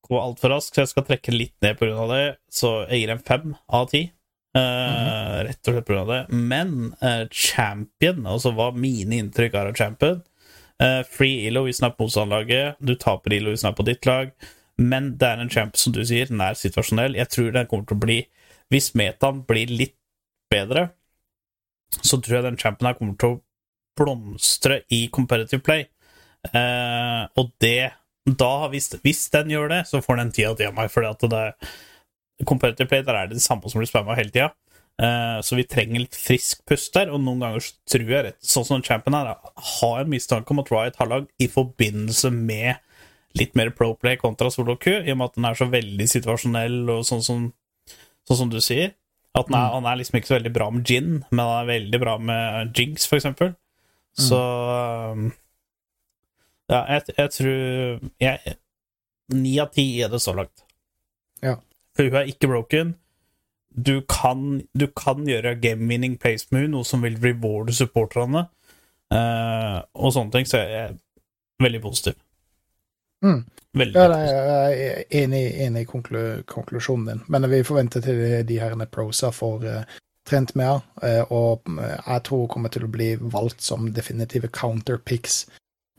går altfor raskt, så jeg skal trekke litt ned pga. det. Så jeg gir en fem av ti. Eh, Rett og slett pga. det. Men uh, Champion, altså hva mine inntrykk er av Champion eh, Free Ilo hvis den er på motstanderlaget. Du taper Ilo hvis den er på ditt lag. Men det er en champ, som du sier, den er situasjonell. Jeg tror den kommer til å bli Hvis metaen blir litt bedre, så tror jeg den champen her kommer til å blomstre i competitive play. Og det Da, hvis, hvis den gjør det, så får den ti av ti av meg, det Competitive play, der er det det samme som blir spamma hele tida. Uh, så vi trenger litt frisk pust der, og noen ganger tror jeg rett Sånn som champion her, har en mistanke om at Riot har lagd i forbindelse med litt mer pro-play kontra solo Q, i og med at den er så veldig situasjonell og sånn som, sånn som du sier. At den er, han er liksom ikke så veldig bra med gin, men han er veldig bra med jinx, for eksempel. Så um, Ja, jeg, jeg tror Ni av ti er det så langt. Ja. For hun er ikke broken. Du kan, du kan gjøre game-winning plays med hun, noe som vil rewarde supporterne, uh, og sånne ting, så jeg er veldig positiv. Mm. Veldig Ja, nei, jeg er enig, enig i konklu, konklusjonen din, men vi forventer til de, herrene prosa får uh, trent mer, uh, og jeg tror hun kommer til å bli valgt som definitive counterpicks,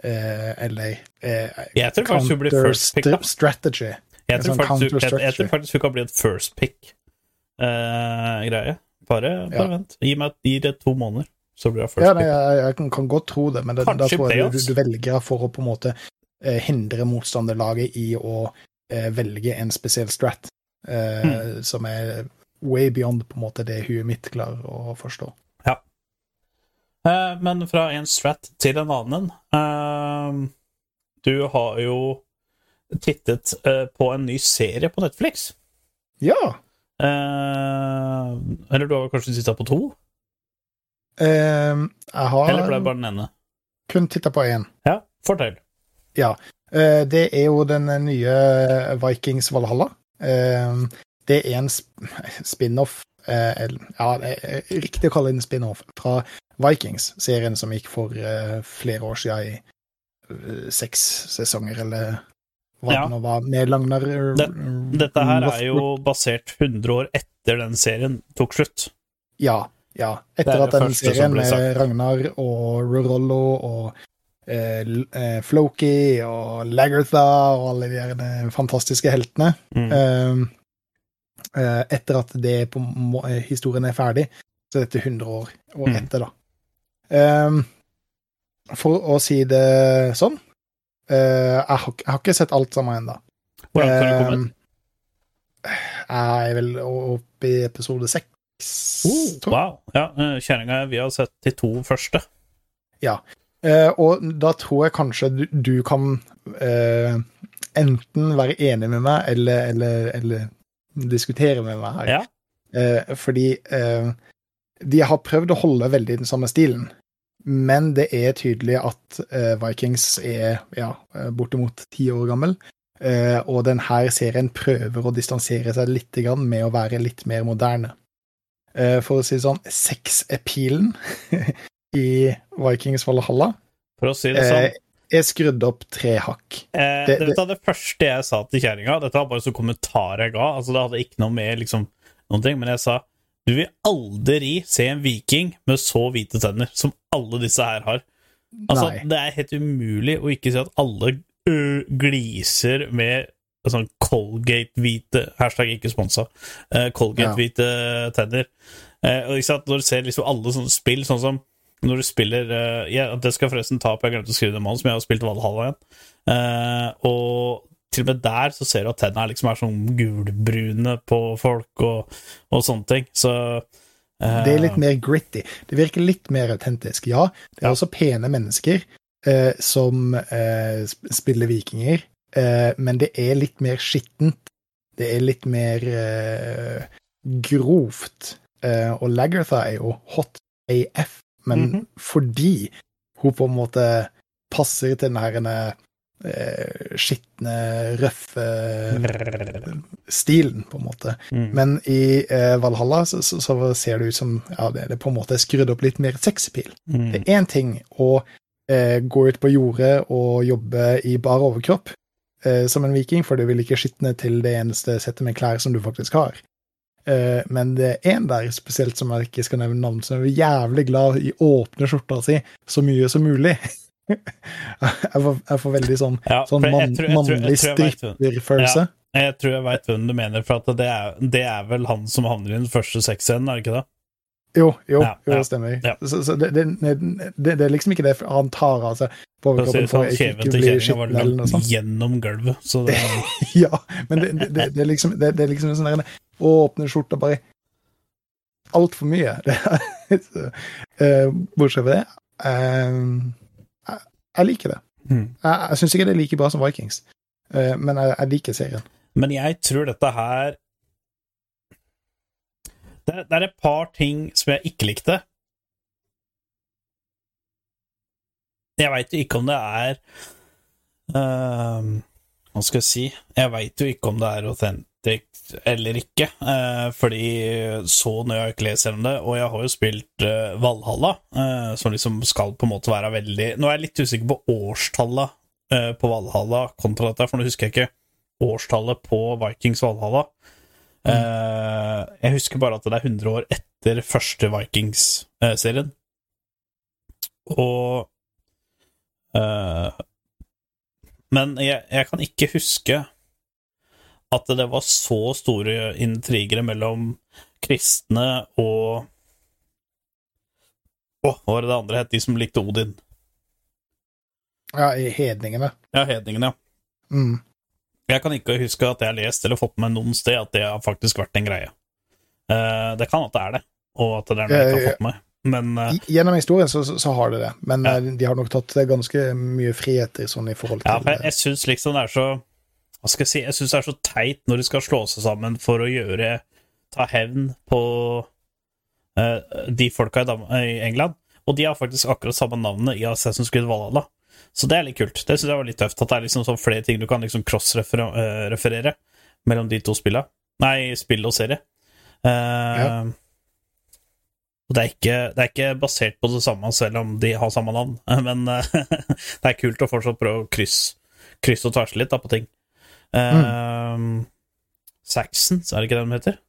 uh, eller uh, Jeg tror faktisk hun blir first pick. Da. strategy. Jeg tror, sånn faktisk, jeg, jeg tror faktisk hun kan bli et first pick-greie. bare bare Ja. vent. Gi meg gi det to måneder, så blir jeg first Ja, nei, pick. jeg, jeg kan, kan godt tro det, men det, da tror jeg du, du velger for å på en måte eh, hindre motstanderlaget i å eh, velge en spesiell strat, eh, Hmm. som er way beyond på en måte det huet mitt klarer å forstå. Eh, men fra en strat til en annen eh, Du har jo tittet eh, på en ny serie på Netflix. Ja! Eller du har kanskje tittet på to? eh, jeg har Eller ble det bare den ene? kun titta på én. Ja, fortell. Ja. Det er jo den nye Vikings Valhalla. Eh, det er en spin-off Ja, det er riktig å kalle det en spin-off fra Vikings-serien som gikk for eh, flere år siden i eh, seks sesonger, eller hva Ja. det nå var. Med Lagnar Dette her er jo basert 100 år etter den serien tok slutt. Ja. ja. Er Etter at den serien med. Ragnar og Rorollo og eh, eh, Floki og Lagertha og alle de eh, fantastiske heltene Mm. Eh, eh, etter at det på eh, historien er ferdig, så dette er dette 100 år og Mm. etter, da. Um, for å si det sånn uh, jeg, har, jeg har ikke sett alt sammen ennå. Hvor langt har du kommet? Jeg er vel oppe i episode seks. jeg. Wow. Ja, eh, kjerringa vi har sett de to første. Eh, og da tror jeg kanskje du, du kan uh, enten være enig med meg eller, eller, eller diskutere med meg her. Ja. Eh, fordi eh, de har prøvd å holde veldig den samme stilen. Men det er tydelig at eh, Vikings er ja, eh, bortimot ti år gammel. Eh, og denne serien prøver å distansere seg litt med å være litt mer moderne. Eh, for å si det sånn, sex-appealen i Vikings Valhalla For å si det sånn. Eh, er skrudd opp tre hakk. Eh, det- var det første jeg sa til kjerringa. Dette var bare så kommentar jeg ga. Altså, det hadde ikke noe med liksom, noen ting, men jeg sa du vil aldri se en viking med så hvite tenner som alle disse her har. Altså, Nei. Det er helt umulig å ikke si at alle ø, gliser med sånn Colgate-hvite Hashtag ikke sponsa. Uh, Colgate-hvite tenner. Uh, og ikke sant, Når du ser liksom alle sånne spill, sånn som når du spiller uh, ja, Det skal jeg forresten ta opp, jeg glemte å skrive det manus, men jeg har spilt Valhalla igjen. Uh, og til og med der så ser du at tennene liksom er sånn gulbrune på folk og, og sånne ting. Så uh, Det er litt mer gritty. Det virker litt mer autentisk. Ja, det er Ja. også pene mennesker uh, som spiller vikinger, men det er litt mer skittent. Det er litt mer grovt. Og Lagertha er jo hot AF, men Mhm. fordi hun på en måte passer til den her eh, skitne, røffe stilen, på en måte. mm. Men i eh, Valhalla så, så, så ser det ut som ja, det, det på en måte er skrudd opp litt mer sexpil. mm. Det er én ting å eh, gå ut på jordet og jobbe i bar overkropp eh, som en viking, for du vil ikke skitne til det eneste settet med klær som du faktisk har. Eh, men det er en der spesielt som jeg ikke skal nevne navn, som er jævlig glad i å åpne skjorta si så mye som mulig. jeg, får, jeg får veldig sånn, Ja, sånn mannlig stripperfølelse. Jeg tror jeg veit hvem du mener, for det er, det er vel han som havner i den første sexscenen, er det ikke det? Jo, jo, Ja, jo det stemmer. ja. Så, så det, det, det, er liksom ikke det han tar av seg på overkroppen for sånn, å bli var skitten eller noe sånt. gjennom gulvet, så det Ja, men det, er liksom det, er liksom en sånn åpne skjorta bare altfor mye. Eh, bortsett fra det eh, jeg, jeg liker det. Mm. Jeg, jeg syns ikke det er like bra som Vikings, uh, men jeg, jeg liker serien. Men jeg tror dette her det, det er et par ting som jeg ikke likte. Jeg veit jo ikke om det er uh, Hva skal jeg si? Jeg veit jo ikke om det er authentic eller ikke, uh, fordi så når jeg ikke lest gjennom det, og jeg har jo spilt uh, Valhalla, som liksom skal på en måte være veldig Nå er jeg litt usikker på årstallet på Valhalla kontra dette, for nå husker jeg ikke årstallet på Vikings Valhalla. Eh, jeg husker bare at det er 100 år etter første Vikings-serien. Og eh, Men jeg, jeg kan ikke huske at det var så store intriger mellom kristne og Å, hva var det det andre het? De som likte Odin? Ja, hedningene. Ja, hedningene, ja. Mm. Jeg kan ikke huske at jeg har lest eller fått med noen sted at det har faktisk vært en greie. Uh, det kan at det er det, og at det er noe jeg ikke har fått med. Men uh, Gjennom historien så, så, har det det, men Ja. eh, de har nok tatt ganske mye friheter sånn i forhold til ja, for jeg, jeg syns liksom det er så Hva skal jeg si? Jeg syns det er så teit når de skal slå seg sammen for å gjøre Ta hevn på uh, de folka i England. Og de har faktisk akkurat samme navnet i Assassin's Creed Valhalla. Så det er litt kult. Det syns jeg var litt tøft. At det er liksom sånn flere ting du kan liksom cross-referere mellom de to spillene. Nei, spill og serie. Uh, Ja. Og det er, ikke, det er ikke basert på det samme, selv om de har samme navn. Men uh, det er kult å fortsatt prøve å krysse kryss og tverse litt da, på ting. Uh, Saxons, er det ikke det de heter?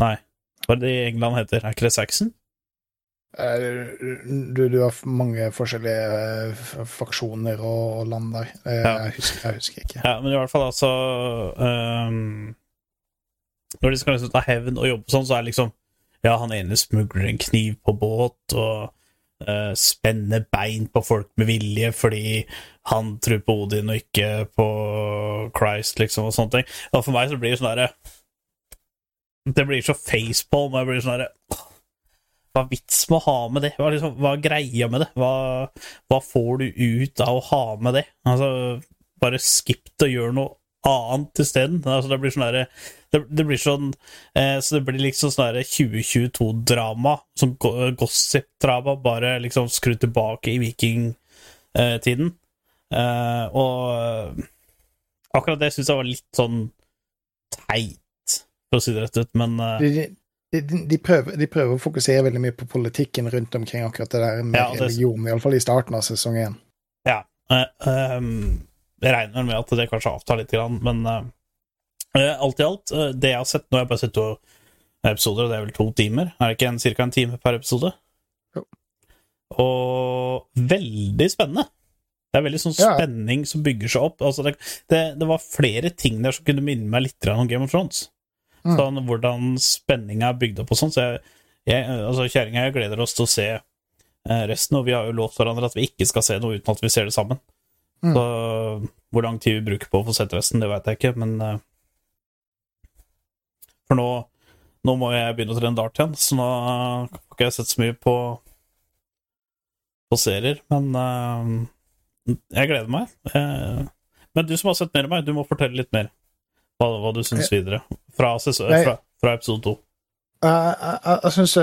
Nei. Hva er det i England heter? Er ikke det Saxon? Du, du har mange forskjellige eh, faksjoner og, land der. Eh, Jeg, husker, jeg husker ikke. Ja, men i hvert fall altså um, Når de skal liksom ta hevn og jobbe sånn, så er det liksom Ja, han ene smugler en kniv på båt, og uh, spenner bein på folk med vilje fordi han tror på Odin og ikke på Christ, liksom, og sånne ting. Og for meg så blir det sånn derre Det blir så facepalm, og jeg blir sånn derre Hva er vits med å ha med det? Hva liksom, hva er greia med det? Hva, hva får du ut av å ha med det? Altså, bare skip det og gjør noe annet isteden. Altså, det blir sånn derre det, det blir sånn eh, Så det blir liksom sånn derre 2022-drama, som gossip-drama, bare liksom skru tilbake i vikingtiden. Eh, og akkurat det syns jeg var litt sånn teit, for å si det rett ut, men eh, De, prøver, de prøver å fokusere veldig mye på politikken rundt omkring akkurat det der med Ja, det- religion, iallfall i starten av sesong én. Ja. ehm, jeg regner med at det kanskje avtar litt, grann, men eh, alt i alt, det jeg har sett Nå har jeg bare sett to episoder, og det er vel to timer? Er det ikke en, cirka en time per episode? Jo. Og veldig spennende. Det er veldig sånn Ja. spenning som bygger seg opp. Altså det, det, det var flere ting der som kunne minne meg litt om Game of Thrones. Mm. Sånn hvordan spenninga er bygd opp og sånn. Så jeg, jeg, altså kjerringa og jeg gleder oss til å se eh, resten, og vi har jo lovt hverandre at vi ikke skal se noe uten at vi ser det sammen. Mm. Så hvor lang tid vi bruker på å få sett resten, det vet jeg ikke, men eh, For nå, nå må jeg begynne å trene dart igjen, så nå har får ikke jeg sett så mye på på serier, men uh, jeg gleder meg. Eh, men du som har sett mer av meg, du må fortelle litt mer hva, hva du syns videre fra, fra, fra episode to. Jeg, jeg, jeg syns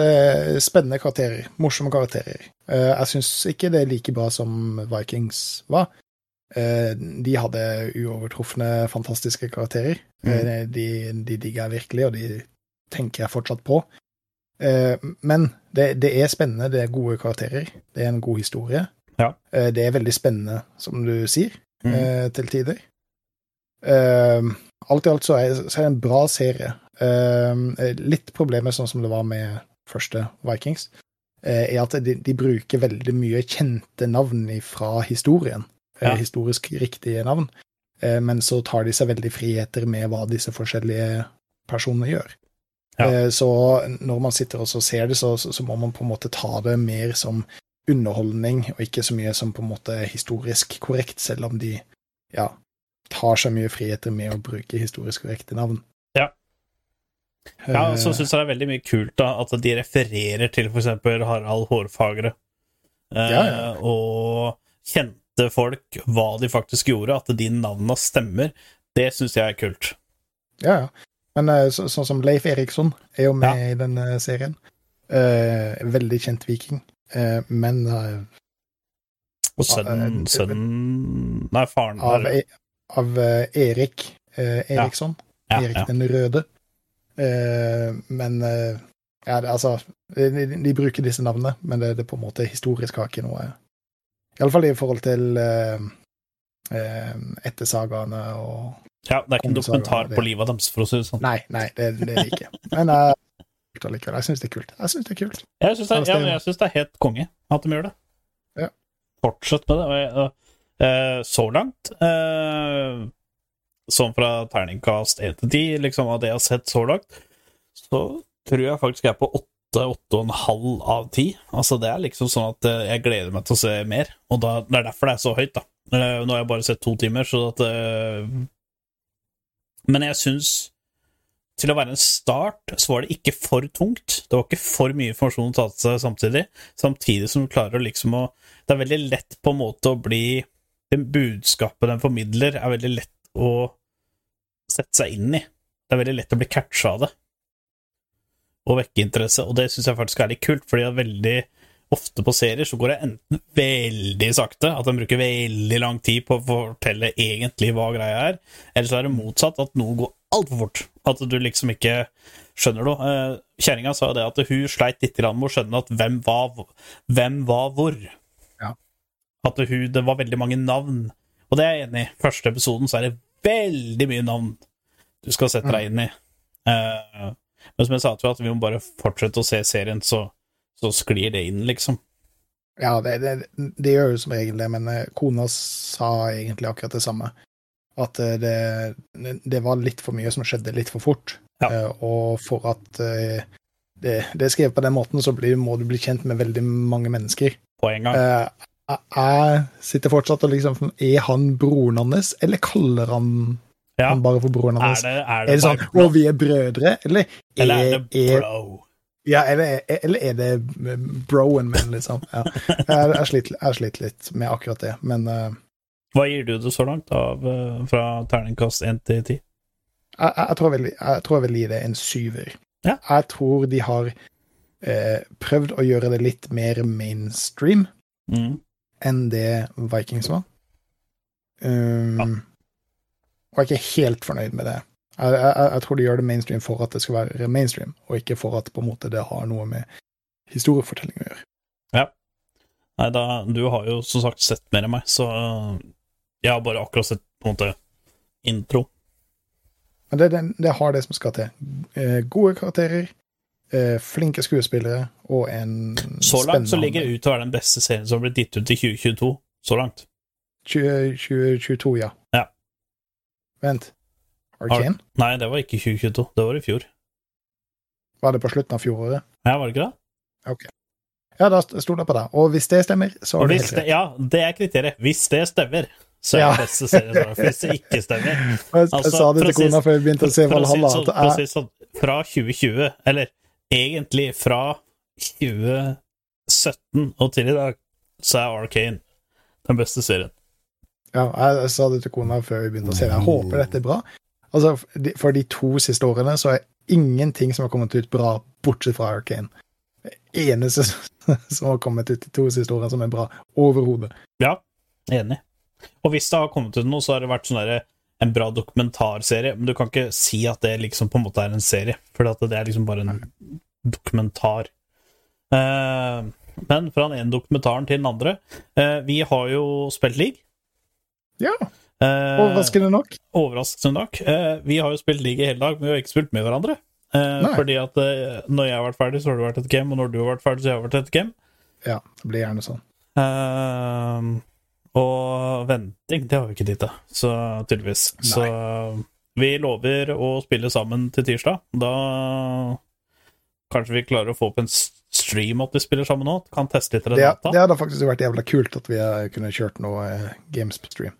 spennende karakterer. Morsomme karakterer. Eh, Jeg syns ikke det er like bra som Vikings var. Eh, De hadde uovertrufne, fantastiske karakterer. Eh, De, de digger jeg virkelig, og de tenker jeg fortsatt på. Eh, Men det, det er spennende, det er gode karakterer. Det er en god historie. Ja. Eh, Det er veldig spennende, som du sier, Mm. eh, til tider. Eh, Alt i alt så er, så er det en bra serie. Uh, litt problemet, sånn som det var med første Vikings, uh, er at de, de bruker veldig mye kjente navn fra historien. eh, Ja. Historisk riktige navn. Eh, men så tar de seg veldig friheter med hva disse forskjellige personene gjør. Ja. Så når man sitter og ser det, så, så, så må man på en måte ta det mer som underholdning, og ikke så mye som på en måte historisk korrekt, selv om de ja, tar seg mye friheter med å bruke historisk korrekte navn. Ja. Ja, Eh, så syns jeg det er veldig mye kult da, at de refererer til f.eks. Harald Hårfagre. Eh, Ja, ja. Og kjente folk, hva de faktisk gjorde, at de navnene stemmer. Det syns jeg er kult. Ja, ja. Men eh, så, sånn som Leif Eriksson er jo med i denne serien. Uh, veldig kjent viking. Uh, men uh, Og sønnen eh, sønnen Nei, faren av, er- av eh, Erik eh, Eriksson. ja, Erik ja. den røde. Eh, men ja, det, altså de, de, bruker disse navnene, men det, det på en måte historisk har ikke noe Iallfall i forhold til ettersagaene og ja, det er ikke en dokumentar på livet deres, for å si det sånn. Nei, nei, det, det er det ikke. Men uh, jeg syns det er kult. Jeg synes det er kult. Jeg syns det, Ja, ja, det er helt konge at de gjør det. Ja. Fortsett med det. Og jeg, og, eh, så langt, eh, sånn fra terningkast 1 til 10, liksom av det jeg har sett så langt, så tror jeg faktisk jeg er på 8, 8,5 av 10. Altså, det er liksom sånn at eh, jeg gleder meg til å se mer, og da, det er derfor det er så høyt, da. Nå har jeg bare sett to timer, så at Men jeg syns til å være en start, så var det ikke for tungt. Det var ikke for mye informasjon å ta til seg samtidig. Samtidig som du klarer å liksom å Det er veldig lett på en måte å bli Det budskapet den formidler, er veldig lett å sette seg inn i. Det er veldig lett å bli catcha av det. Og vekke interesse. Og det syns jeg faktisk er litt kult, fordi at veldig ofte på serier så går det enten veldig sakte, at de bruker veldig lang tid på å fortelle egentlig hva greia er, eller så er det motsatt, at noe går altfor fort. At du liksom ikke skjønner noe. Eh, Kjerringa sa det at hun sleit litt med å skjønne at hvem var hvor. At hun, det var veldig mange navn. Og det er jeg enig i. Første episoden så er det veldig mye navn du skal sette deg inn i. Uh, men som jeg sa til at vi må bare fortsette å se serien, så, så sklir det inn, liksom. Ja, det, det, det gjør jo som regel det, men eh, kona sa egentlig akkurat det samme. At eh, det, det var litt for mye som skjedde litt for fort. Ja. Uh, Og for at uh, det, det er skrevet på den måten, så blir, må du bli kjent med veldig mange mennesker. På en gang. Eh, jeg sitter fortsatt og liksom Er han broren hans, eller kaller han Ja. han bare for broren Er det, er Er det, det sånn 'Å, vi er brødre', eller Eller er det bro? ja, eller, eller er det broen min, liksom? Ja. Jeg, jeg, sliter, jeg sliter litt med akkurat det, men uh, Hva gir du det så langt, av, eh, fra terningkast 1 til 10? jeg, jeg, tror vil, jeg tror jeg vil gi det en syver. Ja. Jeg tror de har eh, prøvd å gjøre det litt mer mainstream Mm. Enn det Vikings var. Um, Ja. Og jeg er ikke helt fornøyd med det. Jeg, jeg, jeg tror de gjør det mainstream for at det skal være mainstream, og ikke for at på en måte det har noe med historiefortelling å gjøre. Nei, da, du har jo som sagt sett mer enn meg, så jeg har bare akkurat sett på en måte intro. Men det, det, det har det som skal til. Eh, gode karakterer, flinke skuespillere og en Så langt så ligger det ut til å være den beste serien som har blitt gitt ut i 2022. Så langt. 20, 2022, ja. Ja. Vent. Arcane? Nei, det var ikke 2022. Det var i fjor. Var det på slutten av fjoråret? Ja, var det ikke det? Ja, da stoler jeg på deg. Og hvis det stemmer, så har du helt det, rett. ja, det er kriteriet. Hvis det stemmer, så er Ja. det beste serien. Hvis det ikke stemmer Jeg, Altså, jeg sa det til kona før vi begynte å se Valhalla, sånn, jeg, sånn fra 2020, eller egentlig fra 2017 og til i dag, så er Arcane den beste serien. ja, jeg, sa det til kona før vi begynte å se det. Jeg håper dette er bra. Altså, for de- For de to siste årene så er ingenting som har kommet ut bra, bortsett fra Arcane. Det eneste som har kommet ut de to siste årene som er bra, overhodet. Ja, enig. Og hvis det har kommet ut noe, så har det vært sånn derre en bra dokumentarserie, men du kan ikke si at det liksom på en måte er en serie, for det er liksom bare en dokumentar. Eh, men fra den ene dokumentaren til den andre eh, Vi har jo spilt League. Ja, Eh, overraskende nok. overraskende nok. Eh, vi har jo spilt League i hele dag, men vi har ikke spilt med hverandre. Eh, fordi at når jeg har vært ferdig, så har du vært et game, og når du har vært ferdig, så har jeg vært et game. Ja, det blir gjerne sånn. Eh, og venting, det har vi ikke tid til, så tydeligvis. Nei. Så vi lover å spille sammen til tirsdag. Da kanskje vi klarer å få opp en stream at vi spiller sammen nå. Kan teste litt Det, Renata. det hadde faktisk vært jævla kult at vi kunne kjørt noe eh, games på stream.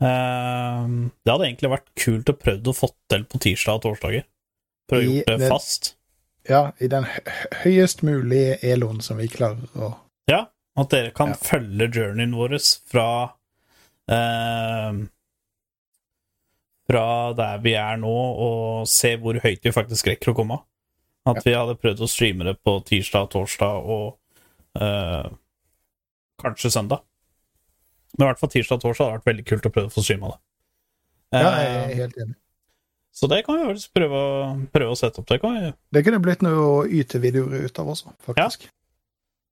Eh, det hadde egentlig vært kult å prøve å få til på tirsdag og torsdager. Prøve å gjøre det- fast. Ja, i den høyest mulige eloen som vi klarer å Ja, at dere kan Ja. følge journeyen vår fra eh, Fra der vi er nå, og se hvor høyt vi faktisk rekker å komme. At vi hadde prøvd å streame det på tirsdag, torsdag og eh, kanskje søndag. Men i hvert fall tirsdag og torsdag hadde vært veldig kult å prøve å få streama det. Ja, jeg Eh, er helt enig. så det kan vi faktisk prøve, å- prøve å sette opp. Det kan vi Det kunne blitt noe yte videoer ut av også, faktisk.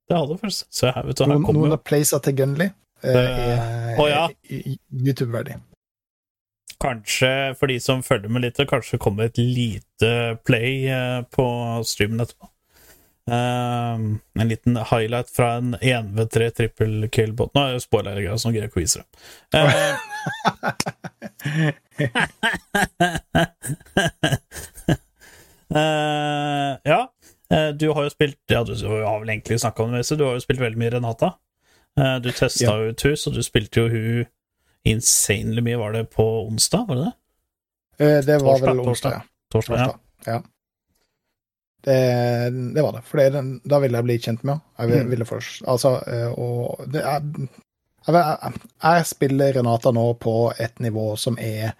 Det hadde faktisk Se her, vet du. Her Noen, noen av playsa til Gunley er oh, ja. YouTube-verdig. Kanskje for de som følger med litt, kanskje kommer et lite play eh, på streamen etterpå. Um, en liten highlight fra en 1v3 trippel kill-båt. Nå er jo spoiler-greia, som greier quizere å det. Eh, ja, du har jo spilt Ja, du har vel egentlig snakka om det meste. Du har jo spilt veldig mye Renata. Eh, du testa Ja. jo et hus, og du spilte jo hun insanely mye. Var det på onsdag, var det det? Eh, det var Torsdag, vel onsdag, ja. Torsdag? Ja. Torsdag. Ja. Det, det var det. For det, da ville jeg bli kjent med henne. Jeg Mm. Altså, eh, jeg, jeg, jeg spiller Renata nå på et nivå som er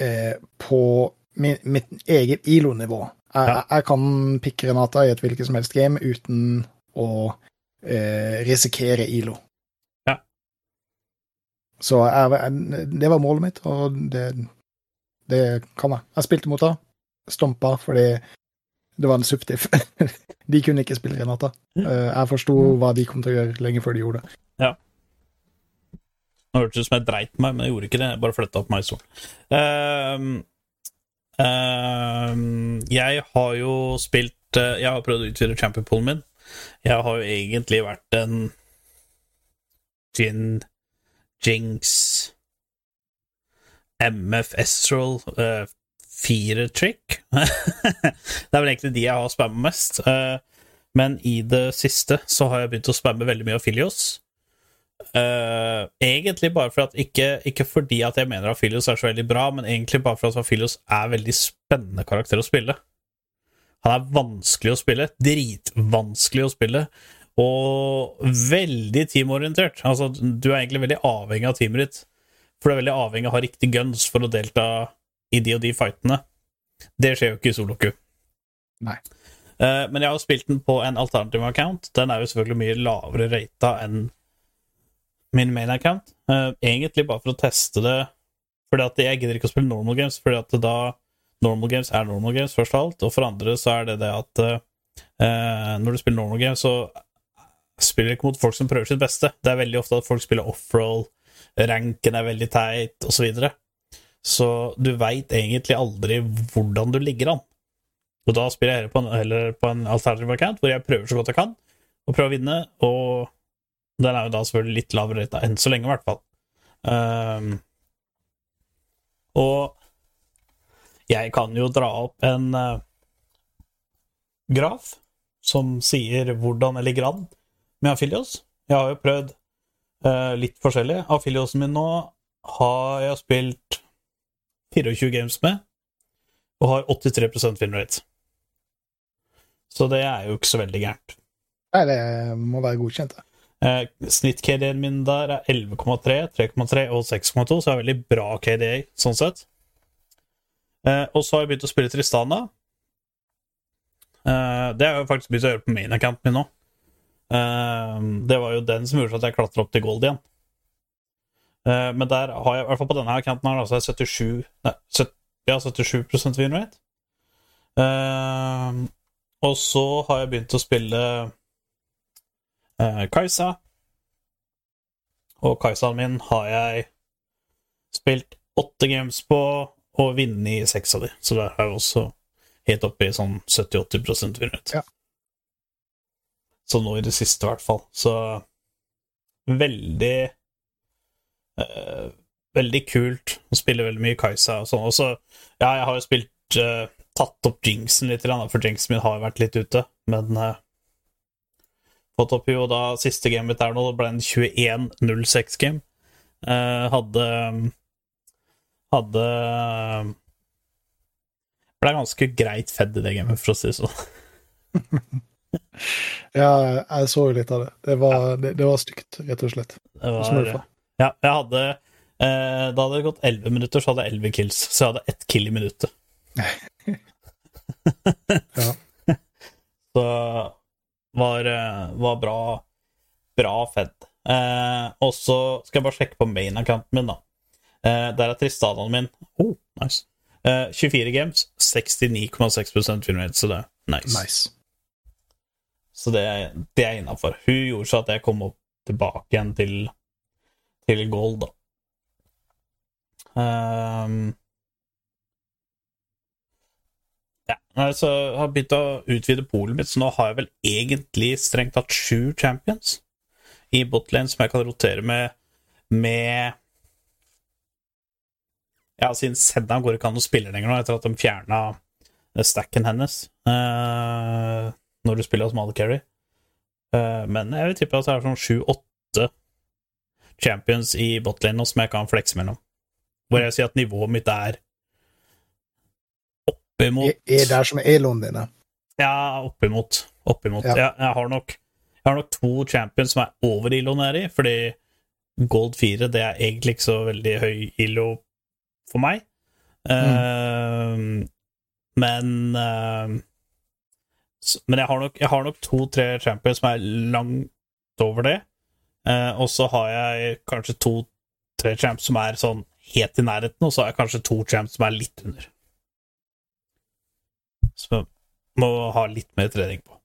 eh, på min, mitt eget ILO-nivå. Jeg, jeg kan pikke Renata i et hvilket som helst game uten å eh, risikere ILO. Ja. Så jeg, det var målet mitt, og det, det kan jeg. Jeg spilte mot henne, stompa fordi det var en subtiff. de kunne ikke spille Renata. Eh, jeg forsto hva de kom til å gjøre lenge før de gjorde det. Ja. Nå hørtes det ut som jeg dreit meg, men jeg gjorde ikke det. Jeg bare flytta opp meg i stolen. Ehm, ehm, jeg har jo spilt eh, Jeg har prøvd å utvide championpoolen min. Jeg har jo egentlig vært en Gin, Jinx, MF Estral, uh, fire trick. det er vel egentlig de jeg har spamma mest. Eh, men i det siste så har jeg begynt å spamme veldig mye Afilios. Eh, egentlig bare for at ikke, ikke fordi at jeg mener Afilios er så veldig bra, men egentlig bare for at Afilios er veldig spennende karakter å spille. Han er vanskelig å spille. Dritvanskelig å spille. Og veldig teamorientert. Altså, du er egentlig veldig avhengig av teamet ditt. For du er veldig avhengig av å ha riktig guns for å delta i de og de fightene. Det skjer jo ikke i soloku. Nei. Eh, men jeg har spilt den på en alternativ account. Den er jo selvfølgelig mye lavere rata enn min main account. Uh, egentlig bare for å teste det. Fordi at jeg gidder ikke å spille normal games, fordi at da normal games er normal games, først og alt. Og for andre så er det det at uh, når du spiller normal games, så spiller du ikke mot folk som prøver sitt beste. Det er veldig ofte at folk spiller offroll, ranken er veldig teit, osv. Så, videre. så du veit egentlig aldri hvordan du ligger an. Og da spiller jeg heller på en, heller en alternative account, hvor jeg prøver så godt jeg kan, og prøver å vinne, og den er jo da selvfølgelig litt lavere rate enn så lenge, i hvert fall. Um, og jeg kan jo dra opp en uh, graf som sier hvordan jeg ligger an med Afilios. Jeg har jo prøvd uh, litt forskjellig. Afiliosen min nå har jeg spilt 24 games med, og har 83 win rate. Så det er jo ikke så veldig gærent. Nei, det må være godkjent, det. Eh, Snitt-KD-en min der er 11,3, 3,3 og 6,2, så jeg har veldig bra KDA sånn sett. Eh, og så har jeg begynt å spille Tristana. Eh, det har jeg faktisk begynt å gjøre på main accounten min nå. Eh, det var jo den som gjorde at jeg klatra opp til gold igjen. Eh, men der har jeg, i hvert fall på denne accounten her, altså 77 Nei, 70, ja, 77 win rate. Eh, og så har jeg begynt å spille Kajsa. Og Kajsaen min har jeg spilt åtte games på og vunnet i seks av de. Så der er jeg også helt oppe i sånn 70-80 vunnet. Ja. Så nå i det siste, i hvert fall. Så veldig uh, Veldig kult å spille veldig mye Kajsa og sånn. Og så, ja, jeg har jo spilt uh, Tatt opp jinxen litt, for jinxen min har vært litt ute, men eh, Fått opp jo da siste gamet mitt nå, det ble en 21-06-game. Uh, hadde Hadde Ble ganske greit fedd i det gamet, for å si det sånn. Ja, jeg så jo litt av det. Det var, det, det var stygt, rett og slett. Det var, ja, jeg hadde uh, Da hadde det gått 11 minutter, så hadde jeg 11 kills. Så jeg hadde ett kill i minuttet. Ja. Så var, eh, var bra Bra fedd. Eh, og så skal jeg bare sjekke på main-accounten min, da. Eh, der er Tristanaen min. Oh, nice. Eh, 24 games, 69,6% så det er nice. Nice. Så det, det er innafor. Hun gjorde så at jeg kom opp tilbake igjen til, til gold, da. Ehm. Ja, altså, jeg har begynt å utvide polet mitt, så nå har jeg vel egentlig strengt tatt sju champions i botlane som jeg kan rotere med med Ja, siden Sedna går ikke an å spille lenger nå, etter at de fjerna stacken hennes. uh, når du spiller som Carry. Uh, men jeg vil tippe at det er sånn sju-åtte champions i botlane nå som jeg kan flekse mellom. Hvor jeg sier at nivået mitt er oppimot Er, er der som eloen dine. Ja, oppimot. Oppimot. Ja. Jeg, jeg, har nok, jeg har nok to champions som er over ILO nedi, fordi Gold 4 det er egentlig ikke så veldig høy ILO for meg. Eh, men uh, Men jeg har nok, nok to-tre champions som er langt over det. Uh, og så har jeg kanskje to-tre champs som er sånn helt i nærheten, og så har jeg kanskje to champs som er litt under. Så må ha litt mer trening på.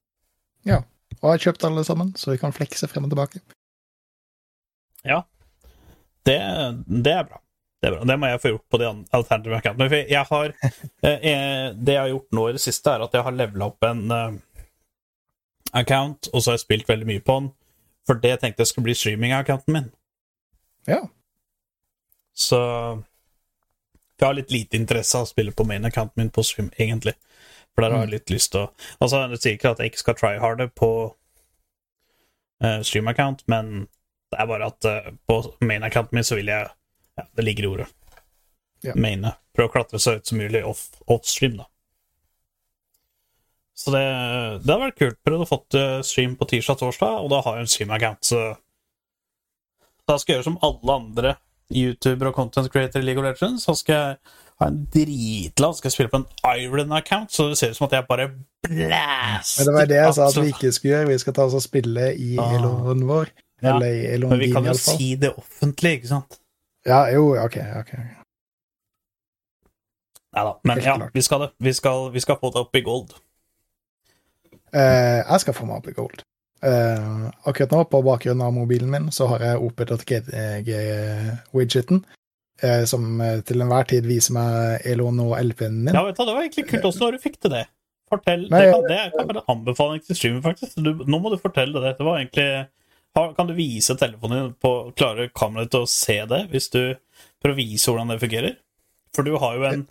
Ja. Og jeg har kjøpt alle sammen, så vi kan flekse frem og tilbake. Det, det er bra. Det er bra. Det må jeg få gjort på de alternative accountene. For jeg har, eh, eh, det jeg har gjort nå i det siste, er at jeg har levela opp en eh, account, og så har jeg spilt veldig mye på den. For det tenkte jeg skulle bli streaming-accounten min. Ja. Så jeg har litt lite interesse av å spille på main accounten min på stream, egentlig. For der har jeg litt lyst til å Altså, det sier ikke at jeg ikke skal try harde på uh, stream account, men det er bare at uh, på main accounten min så vil jeg Ja, det ligger i ordet. Ja. Maine. Prøve å klatre så høyt som mulig off, off-stream, da. Så det, det har vært kult. Prøvd å få stream på tirsdag-torsdag, og da har jeg en stream-account, så da skal jeg gjøre som alle andre YouTuber og content creator i League of Legends. Så skal jeg ha en dritladd Skal jeg spille på en Iron-account, så det ser ut som at jeg bare blaster Men det var det jeg sa at vi ikke skulle gjøre. Vi skal ta oss og spille i Ah. Eloen vår. Ja, Eller i Elon Men vi kan jo si det offentlig, ikke sant? Ja, jo, OK. ok. Nei da. Men ja, vi skal det. Vi skal, vi skal få det opp i gold. Eh, jeg skal få meg opp i gold. Eh, akkurat nå, på bakgrunnen av mobilen min, så har jeg OP.GG-widgeten, eh, som eh, til enhver tid viser meg Elon og LP-en min. Ja, vet du, Det var egentlig kult også når du fikk til det. Fortell, Nei, det, kan, det kan være en anbefaling til streamen, faktisk. Du, nå må du fortelle det. Det var egentlig Kan du vise telefonen din på Klarer kameraet til å se det, hvis du prøver å vise hvordan det fungerer? For du har jo en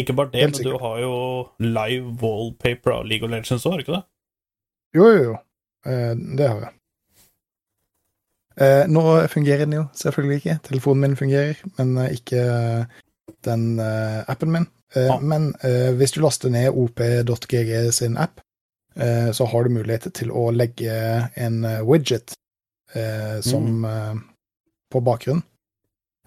Ikke bare det, men du har jo live wallpaper av League of Legends òg, har du ikke det? Jo, jo, jo. Eh, det har jeg. Eh, nå fungerer den jo selvfølgelig ikke. Telefonen min fungerer, men eh, ikke den eh, appen min. Eh, Ah. Men eh, hvis du laster ned op.gg sin app, eh, så har du mulighet til å legge en widget eh, som eh, på bakgrunn.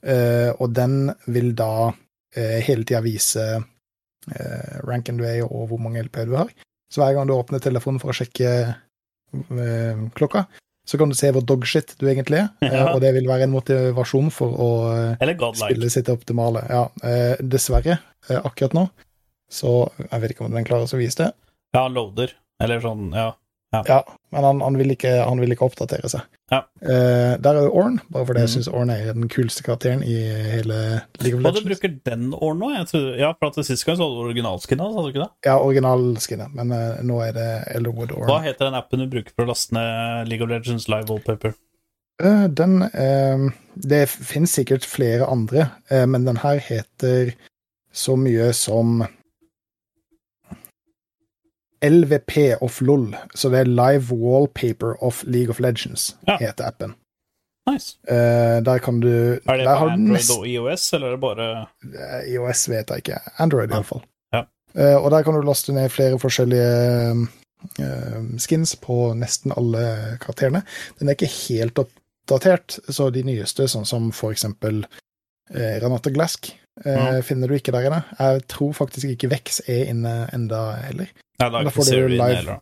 Eh, og den vil da eh, hele tida vise eh, ranken du er i, og hvor mange LP du har. Så hver gang du åpner telefonen for å sjekke klokka, så kan du se hvor dogshit du egentlig er, eh, Ja. og det vil være en motivasjon for å eh, spille sitt optimale. Ja, eh, dessverre, eh, akkurat nå, så jeg vet ikke om den klarer å vise det. Ja, loader. Eller sånn, ja. Ja, men han, han, vil, ikke, han vil ikke oppdatere seg. Ja. Eh, der er jo Orn, bare fordi jeg Mhm. syns Orn er den kuleste karakteren i hele League of Legends. Og du bruker den Orn nå? Tror, ja, for at det Sist gang så hadde du originalskinna, hadde du ikke det? Ja, originalskinnet, men eh, nå er det Elderwood Orn. Hva heter den appen du bruker for å laste ned League of Legends live wallpaper? Eh, Den eh, Det finnes sikkert flere andre, eh, men den her heter så mye som LVP of LOL, så det er Live Wallpaper of League of Legends, Ja. heter appen. Nice. Uh, der kan du Er det på Android nest- og IOS, eller er det bare Eh, IOS vet jeg ikke. Android, Ja. iallfall. Ja. Uh, og der kan du laste ned flere forskjellige eh, skins på nesten alle karakterene. Den er ikke helt oppdatert, så de nyeste, sånn som for eksempel uh, Renate Glask, eh, Mm. finner du ikke der inne. Jeg tror faktisk ikke Vex er inne enda heller. Ja, da, Da får du live.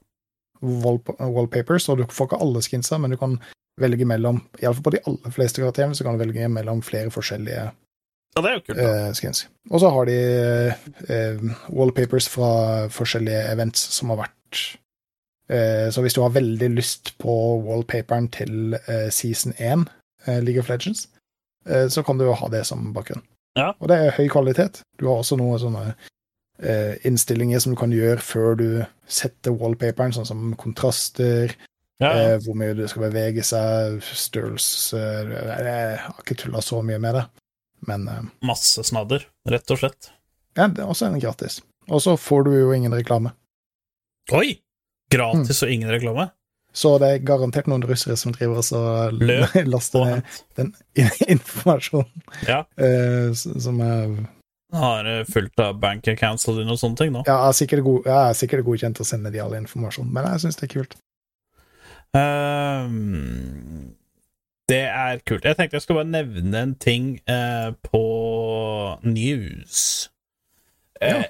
Wall, wallpapers, og du får ikke alle skinsa, men du kan velge mellom Iallfall på de aller fleste karakterene så kan du velge mellom flere forskjellige Ja, det er jo kult. eh, skins. Og så har de eh, wallpapers fra forskjellige events som har vært eh, Så hvis du har veldig lyst på wallpaperen til season 1, eh, League of Legends, eh, så kan du jo ha det som bakgrunn. Ja. Og det er høy kvalitet. Du har også noe sånne innstillinger som du kan gjøre før du setter wallpaperen, sånn som kontraster, Ja, ja. eh, hvor mye det skal bevege seg, størrelse eh, Jeg har ikke tulla så mye med det, men eh, Masse snadder, rett og slett. ja, det er også en gratis. Og så får du jo ingen reklame. Oi! Gratis Mm. og ingen reklame? Så det er garantert noen russere som driver og laster ned den informasjonen Ja. eh, som er Har fulgt fullt av bank accounts og noen sånne ting nå. Ja, jeg er sikkert, god, jeg er sikkert godkjent å sende de all informasjon, men jeg syns det er kult. Um, det er kult. Jeg tenkte jeg skulle bare nevne en ting uh, på news. Eh,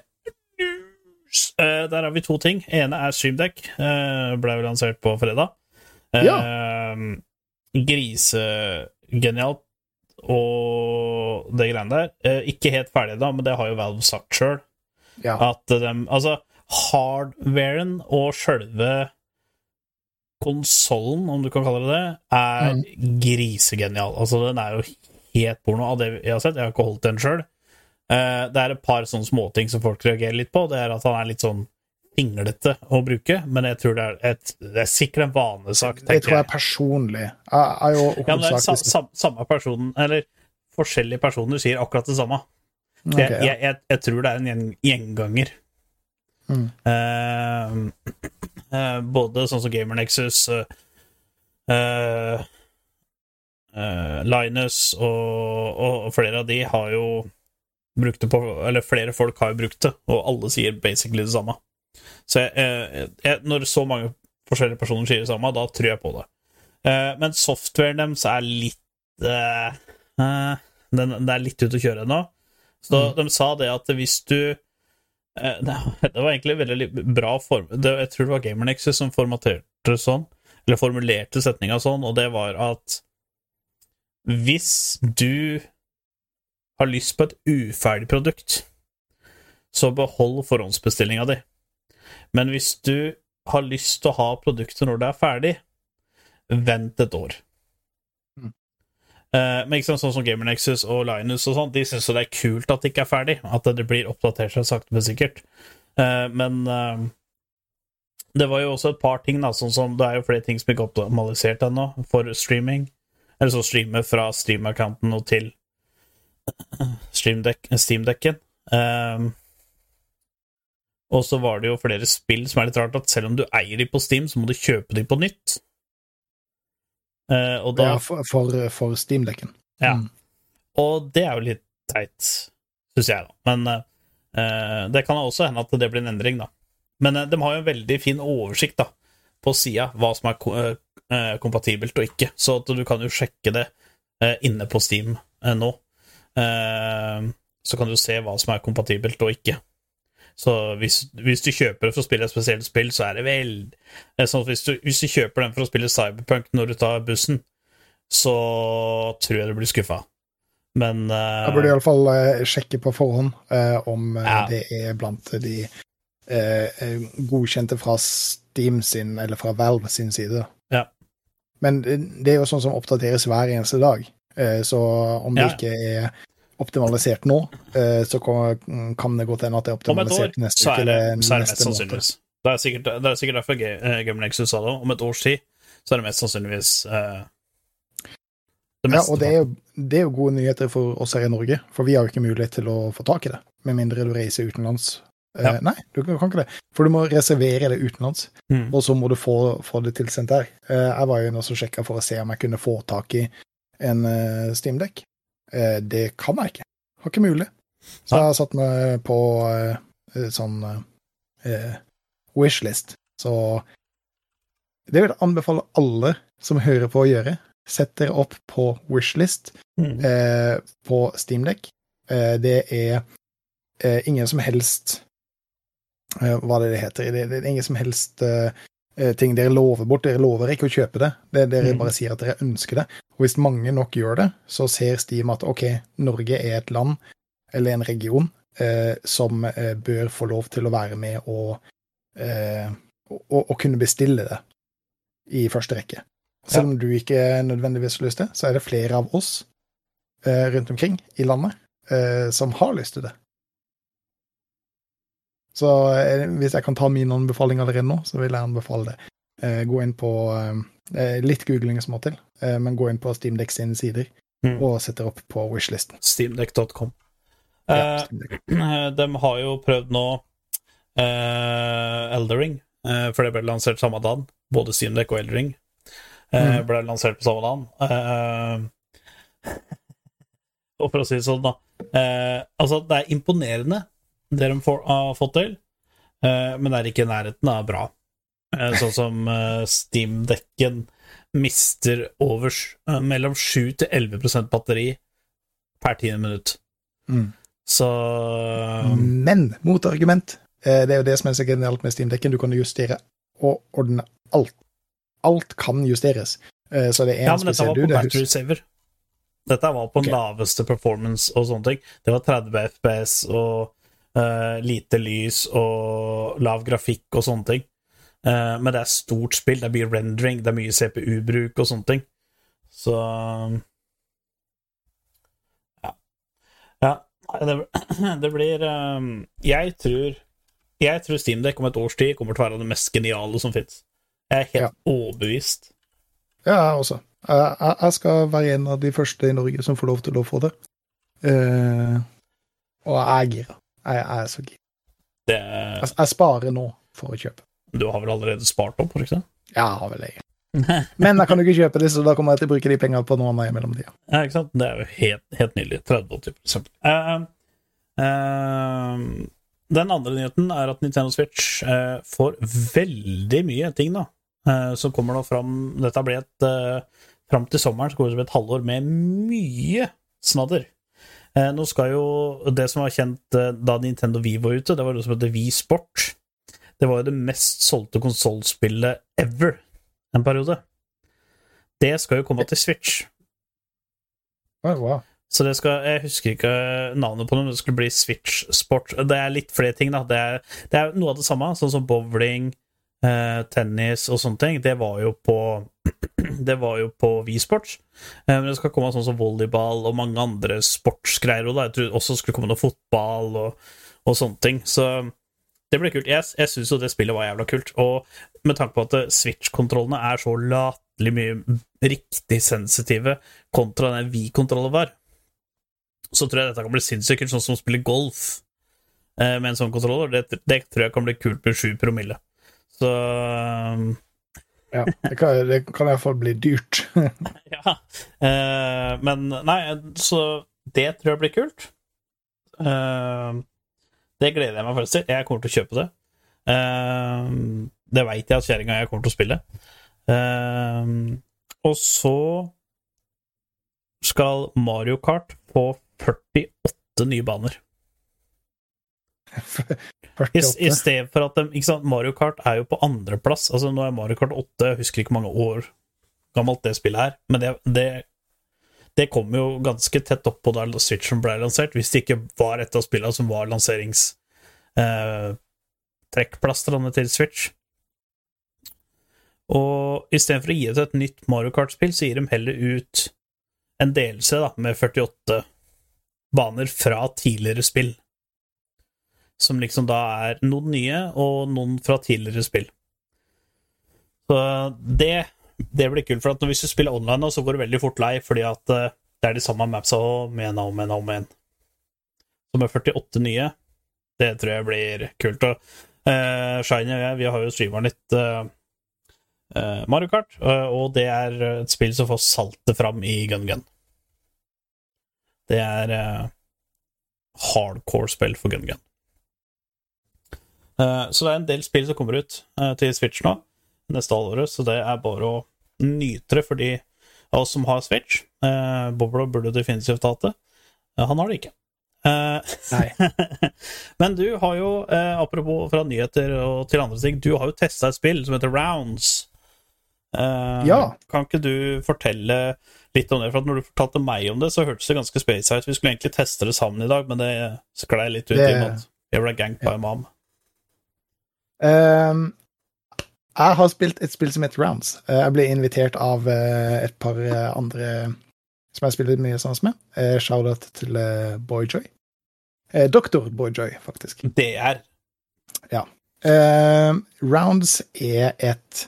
news. Uh, der har vi to ting. ene er StreamDeck. Uh, ble vel lansert på fredag. Uh, Grisegenialt og det greiene der. Eh, ikke helt ferdig da, men det har jo Valve sagt sjøl. Ja. At de, altså, hardwaren og sjølve konsollen, om du kan kalle det det, er grisegenial. Altså, den er jo helt porno av det jeg har sett. Jeg har ikke holdt den sjøl. det er et par sånne småting som folk reagerer litt på. Det er at han er litt sånn pinglete å bruke, men jeg tror det er, et, det er sikkert en vanesak, Det tror jeg jeg. personlig. Jeg er jo Ja, men det er sa, sam, samme personen, eller forskjellige personer sier akkurat det samme. Okay, ja. jeg, jeg, jeg tror det er en gjenganger. Mm. Uh, uh, både sånn som Gamer Nexus, uh, eh, Linus og, og, flere av de har jo brukt det på Eller flere folk har jo brukt det, og alle sier basically det samme. Så jeg, når så mange forskjellige personer sier det samme, da tror jeg på det. Men softwaren deres er litt Uh, den, den er litt ute å kjøre ennå. Så de sa det at hvis du eh, Det det var egentlig veldig bra form... Det, jeg tror det var GamerNexus som formaterte sånn, eller formulerte setninga sånn, og det var at hvis du har lyst på et uferdig produkt, så behold forhåndsbestillinga di. Men hvis du har lyst til å ha produktet når det er ferdig, vent et år. Eh, men ikke sant, sånn som GamerNexus og Linus og sånt, de syns jo det er kult at det ikke er ferdig. At det blir oppdatert seg sakte, men sikkert. Eh, men eh, det var jo også et par ting, da, sånn som det er jo flere ting som ikke er optimalisert ennå for streaming. Eller så streame fra stream-accounten og til Steam-dekken. Og så var det jo flere spill som er litt rart, at selv om du eier de på Steam, så må du kjøpe de på nytt. Eh, og, da, Ja, for, for, for Steam-dekken. Ja. Mm. og det er jo litt teit, syns jeg, da. Men eh, det kan også hende at det blir en endring, da. Men uh, de har jo en veldig fin oversikt da, på sida, hva som er ko kompatibelt og ikke. Så du kan jo sjekke det inne på Steam nå. Så kan du se hva som er kompatibelt og ikke. Så hvis, hvis du kjøper det for å spille et spesielt spill, så er det vel det er sånn hvis du, hvis du kjøper den for å spille Cyberpunk når du tar bussen, så tror jeg du blir skuffa. Men uh, Jeg burde iallfall uh, sjekke på forhånd uh, om uh, Ja. det er blant de eh, eh, godkjente fra Steam sin, eller fra Valve sin side. Ja. Men det er jo sånn som oppdateres hver eneste dag, eh, så om det Ja. ikke er optimalisert nå, eh, så kan, det godt hende at det er optimalisert år neste uke er eller neste det mest sannsynligvis. Det er sikkert, det er sikkert derfor eh, Game Nexus sa det. Om et års tid så er det mest sannsynligvis eh, det Ja, og det er, jo, det er jo gode nyheter for oss her i Norge, for vi har jo ikke mulighet til å få tak i det, med mindre du reiser utenlands. Eh, Ja. nei, du kan kan ikke det, for du må reservere det utenlands, Mm. og så må du få, få det tilsendt der. Eh, jeg var jo inne og sjekka for å se om jeg kunne få tak i en uh, Steamdekk. Eh, det kan jeg ikke. Har ikke mulig. Så jeg har satt meg på eh, sånn eh, wishlist. Så det vil jeg anbefale alle som hører på å gjøre. Sett dere opp på wishlist Mm. eh, på Steamdeck. Eh, det er eh, ingen som helst eh, Hva er det heter? Det, det er ingen som helst eh, ting dere lover bort. Dere lover ikke å kjøpe det. det dere Mm. bare sier at dere ønsker det. Og hvis mange nok gjør det, så ser Steam at OK, Norge er et land eller en region eh, som eh, bør få lov til å være med og, eh, og, og kunne bestille det i første rekke. Selv om du ikke nødvendigvis har lyst til det, så er det flere av oss eh, rundt omkring i landet eh, som har lyst til det. Så eh, hvis jeg kan ta min anbefaling allerede nå, så vil jeg anbefale det. Eh, gå inn på eh, Litt googling som må til, men gå inn på Steamdeck sine sider Mm. og sett dere opp på wishlisten. Steamdeck.com. Ja, Eh, de har jo prøvd nå eh, Eldering, eh, for det ble lansert samme dagen. Både Steamdeck og Eldering eh, Mhm. ble lansert på samme dagen. Og for å si det sånn, da Altså, det er imponerende, det de får, har fått til, eh, men det er ikke i nærheten av bra. Eh, sånn som uh, Steam-dekken mister over mellom 7 til 11% batteri per tiende minutt. Mm. Så Men motargument, det er jo det som er så genialt med Steamdekken. Du kan justere og ordne alt. Alt kan justeres. Så det er en Ja, men dette var på battery saver. Dette var på okay. Laveste performance og sånne ting. Det var 30 FPS og eh, lite lys og lav grafikk og sånne ting. Uh, men det er stort spill, det er mye rendering, det er mye CPU-bruk og sånne ting. Så Ja. ja. Det, det blir um, Jeg tror Jeg tror Steamdeck om et års tid kommer til å være det mest geniale som fins. Jeg er helt overbevist. Ja, jeg også. Jeg- jeg skal være en av de første i Norge som får lov til å få det. Uh, Og jeg er gira. Jeg, jeg er så gira. Det, Jeg, jeg sparer nå for å kjøpe. du har vel allerede spart opp, har du ikke det? Ja, har vel det. Men jeg kan jo ikke kjøpe det, så da kommer jeg til å bruke de pengene på noe annet i mellomtida. Ja, ikke sant? Det er jo helt, helt nydelig. 30 for eksempel. Uh, uh, Den andre nyheten er at Nintendo Switch uh, får veldig mye ting, da. Som kommer nå fram Dette blir et Fram til sommeren så kommer det som et halvår med mye snadder. Eh, nå skal jo Det som var kjent eh, da Nintendo Wii var ute, det var noe som heter Wii Sport. Det var jo det mest solgte konsollspillet ever en periode. Det skal jo komme til Switch. Oh, wow. Så det skal, Jeg husker ikke navnet på det, men det skulle bli Switch Sport. Det er litt flere ting, da. Det er, det er noe av det samme, sånn som bowling, eh, tennis og sånne ting. Det var jo på Det var jo på V-sports Eh, men det skal komme sånn som volleyball og mange andre sportsgreier. Og da. Jeg tror også det skulle komme noe fotball og, og sånne ting. Så det ble kult. Jeg, jeg syns jo det spillet var jævla kult. Og med tanke på at Switch-kontrollene er så latterlig mye riktig sensitive kontra den V-kontrollen var, så tror jeg dette kan bli sinnssykt sånn som å spille golf eh, med en sånn kontroller. Det, det tror jeg kan bli kult med sju promille. Så Ja, det kan, det kan i hvert fall bli dyrt. ja. Eh, men nei, så det tror jeg blir kult. Eh, det gleder jeg meg faktisk til. Jeg kommer til å kjøpe det. Eh, det veit jeg at kjerringa og jeg kommer til å spille. Eh, og så skal Mario Kart få 48 nye baner. I, 48. I stedet for at de, ikke sant, Mario Kart er jo på andreplass. Altså, nå er Mario Kart 8, jeg husker ikke mange år gammelt det spillet er, men det, det, det kom jo ganske tett opp på da Switchen ble lansert, hvis det ikke var et av spillene som var lanserings eh, til Switch. Og istedenfor å gi ut et nytt Mario Kart-spill, så gir de heller ut en delelse da, med 48 baner fra tidligere spill. Som liksom da er noen nye, og noen fra tidligere spill. Så det, det blir kult, for at hvis du spiller online så går du veldig fort lei, fordi at eh, det er de samme mapsa med en og en og om igjen. Så med 48 nye, det tror jeg blir kult. Og uh, Shiny og jeg, vi har jo streama litt uh, uh, Mario Kart, og det er et spill som får saltet fram i Gun Gun. Det er hardcore spill for Gun Gun. Eh, så det er en del spill som kommer ut eh, til Switch nå neste halvåret, så det er bare å nyte det for de av oss som har Switch. Uh, Boblo burde definitivt hatt det. Eh, han har det ikke. Eh, Nei. Men du har jo, eh, apropos fra nyheter og til andre ting, du har jo testa et spill som heter Rounds. Eh, Ja. Kan ikke du fortelle litt om det? For når du fortalte meg om det, så hørtes det ganske space ut. Vi skulle egentlig teste det sammen i dag, men det sklei litt ut Det- i og med at jeg ble gank by mom. Ehm, jeg har spilt et spill som heter Rounds. Eh, jeg ble invitert av eh, et par eh, andre som jeg spiller mye sammen med. Uh, Shout-out til uh, Boyjoy. Uh, Doktor Boyjoy, faktisk. Det er Ehm, Rounds er et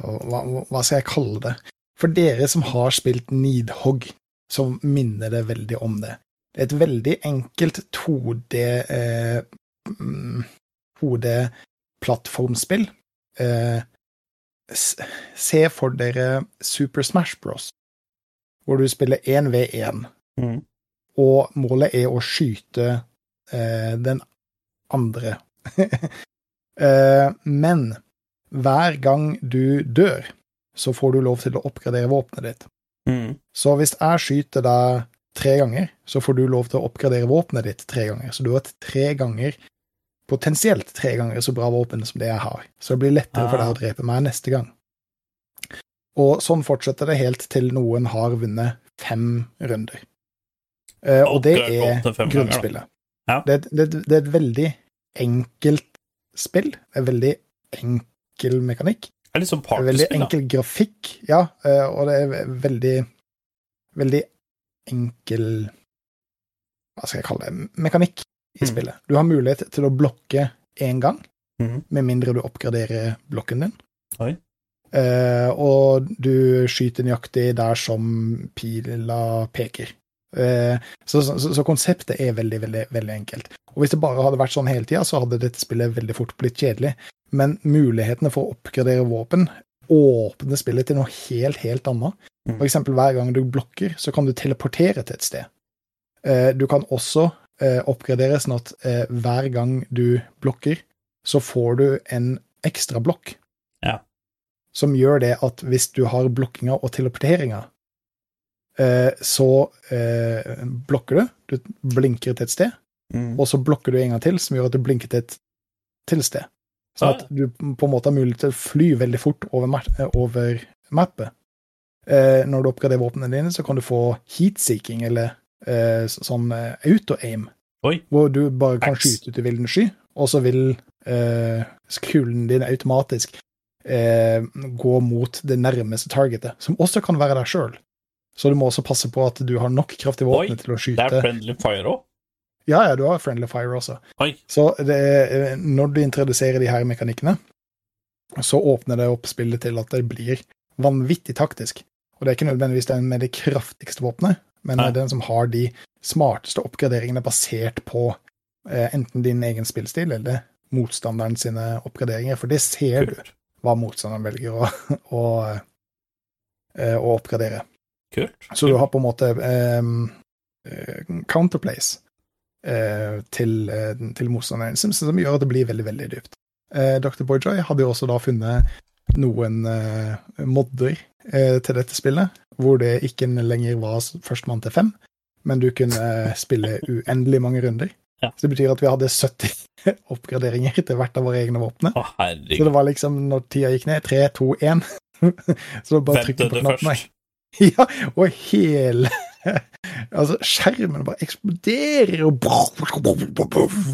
hva, hva skal jeg kalle det? For dere som har spilt Needhog, så minner det veldig om det. Det er et veldig enkelt 2D eh, mm, 2D-plattformspill. Eh, se for dere Super Smash Bros, hvor du spiller 1v1, mm. og målet er å skyte eh, den andre. eh, men hver gang du dør, så får du lov til å oppgradere våpenet ditt. Mm. Så hvis jeg skyter deg tre ganger, så får du lov til å oppgradere våpenet ditt tre ganger. Så du har tre ganger, potensielt tre ganger så bra våpen som det jeg har. Så det blir lettere for deg Ah. å drepe meg neste gang. Og sånn fortsetter det helt til noen har vunnet fem runder. Uh, og det er grunnspillet. Ja. Det, det, det er et veldig enkelt spill. Det er veldig enkel mekanikk. Det er litt sånn partyspill, veldig da. enkel grafikk, ja, Uh, og det er veldig Veldig enkel Hva skal jeg kalle det? Mekanikk i Mm. spillet. Du har mulighet til å blokke én gang, Mhm. med mindre du oppgraderer blokken din. Oi. Uh, og du skyter nøyaktig der som pila peker. Uh, Så, så, så konseptet er veldig, veldig, veldig enkelt. Og hvis det bare hadde vært sånn hele tida, så hadde dette spillet veldig fort blitt kjedelig. Men mulighetene for å oppgradere våpen åpner spillet til noe helt, helt annet. Mm. For eksempel hver gang du blokker, så kan du teleportere til et sted. Uh, Du kan også eh, oppgradere sånn at eh, hver gang du blokker, så får du en ekstra blokk. Ja. Som gjør det at hvis du har blokkinga og teleporteringa, eh, så eh, blokker du, du blinker til et sted, Mm. og så blokker du en gang til, som gjør at du blinker til et til sted. Så Ah, at du på en måte har mulighet til å fly veldig fort over, over mappet. Eh, når du oppgraderer våpnene dine, så kan du få heatseeking, eller eh, sånn eh, auto-aim, hvor du bare kan X. skyte ut i vilden sky, og så vil eh, kulen din automatisk eh, gå mot det nærmeste targetet, som også kan være deg sjøl. Så du må også passe på at du har nok kraft i våpenet til å skyte. Det er friendly fire òg? Ja, ja, du har friendly fire også. Oi. Så det, er- når du introduserer de her mekanikkene, så åpner det opp spillet til at det blir vanvittig taktisk. Og det er ikke nødvendigvis den med det kraftigste våpenet, men Nei. den som har de smarteste oppgraderingene basert på eh, enten din egen spillstil eller motstanderen sine oppgraderinger. For det ser du hva motstanderen velger å, å, eh, å oppgradere. Kult. Så du har på en måte ehm, eh, counterplays eh, til, eh, til motstanderen, som, som gjør at det blir veldig, veldig dypt. Eh, Dr. Boyjoy hadde jo også da funnet noen eh, modder eh, til dette spillet, hvor det ikke lenger var førstemann til fem, men du kunne eh, spille uendelig mange runder. Ja. Så det betyr at vi hadde 70 oppgraderinger til hvert av våre egne våpne. Så det var liksom, når tida gikk ned, tre, to, én. Så det var bare å trykke på knappen. Ja, og hele Altså, skjermen bare eksploderer og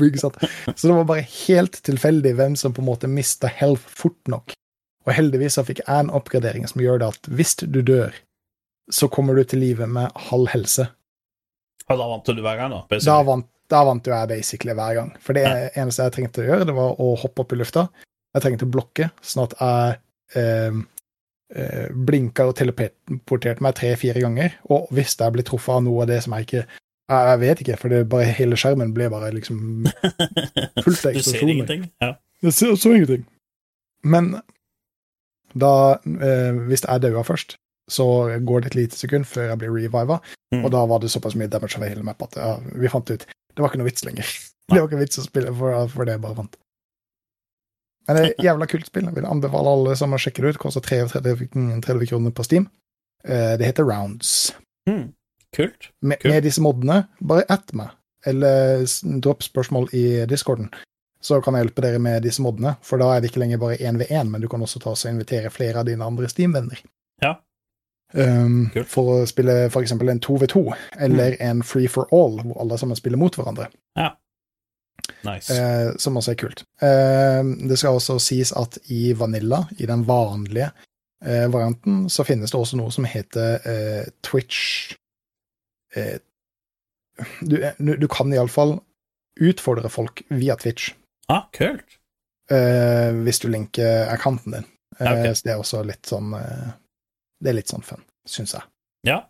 Ikke sant? Så det var bare helt tilfeldig hvem som på en måte mista health fort nok. Og heldigvis så fikk jeg en oppgradering som gjør det at hvis du dør, så kommer du til live med halv helse. Og da vant du hver gang, da? Da vant, da vant jo jeg basically hver gang. For det eneste jeg trengte å gjøre, det var å hoppe opp i lufta. Jeg trengte å blokke, sånn at jeg eh, eh, blinka og teleporterte meg tre-fire ganger. Og hvis jeg blir truffet av noe av det som jeg ikke Jeg, vet ikke, for det bare, hele skjermen ble bare liksom fullt av Du ser ingenting? Ja. Jeg ser også ingenting. Men da eh, Hvis jeg dauer først, så går det et lite sekund før jeg blir reviva, Mm. og da var det såpass mye damage over hele mappa at ja, vi fant ut det var ikke noe vits lenger. Nei. Det var ikke vits å spille for, for det bare vant. Men det er et jævla kult spill. Jeg vil anbefale alle som å sjekke det ut. Koster 33, kroner på Steam. Eh, Det heter Rounds. Mm. Kult. Med, Kult. med disse modene, bare ett meg, eller dropp spørsmål i discorden. Så kan jeg hjelpe dere med disse modene, for da er det ikke lenger bare én ved én, men du kan også ta og invitere flere av dine andre Steam-venner. Ja. Um, Kult. for å spille eksempel en 2v2, eller en free for all, hvor alle sammen spiller mot hverandre. Ja. Nice. Uh, som også er kult. Uh, det skal også sies at i Vanilla, i den vanlige uh, varianten, så finnes det også noe som heter eh, Twitch du, du, du kan iallfall utfordre folk via Twitch ah, kult. Uh, hvis du linker accounten din. Uh, okay. Så det er også litt sånn uh, Det er litt sånn fun, syns jeg. Ja.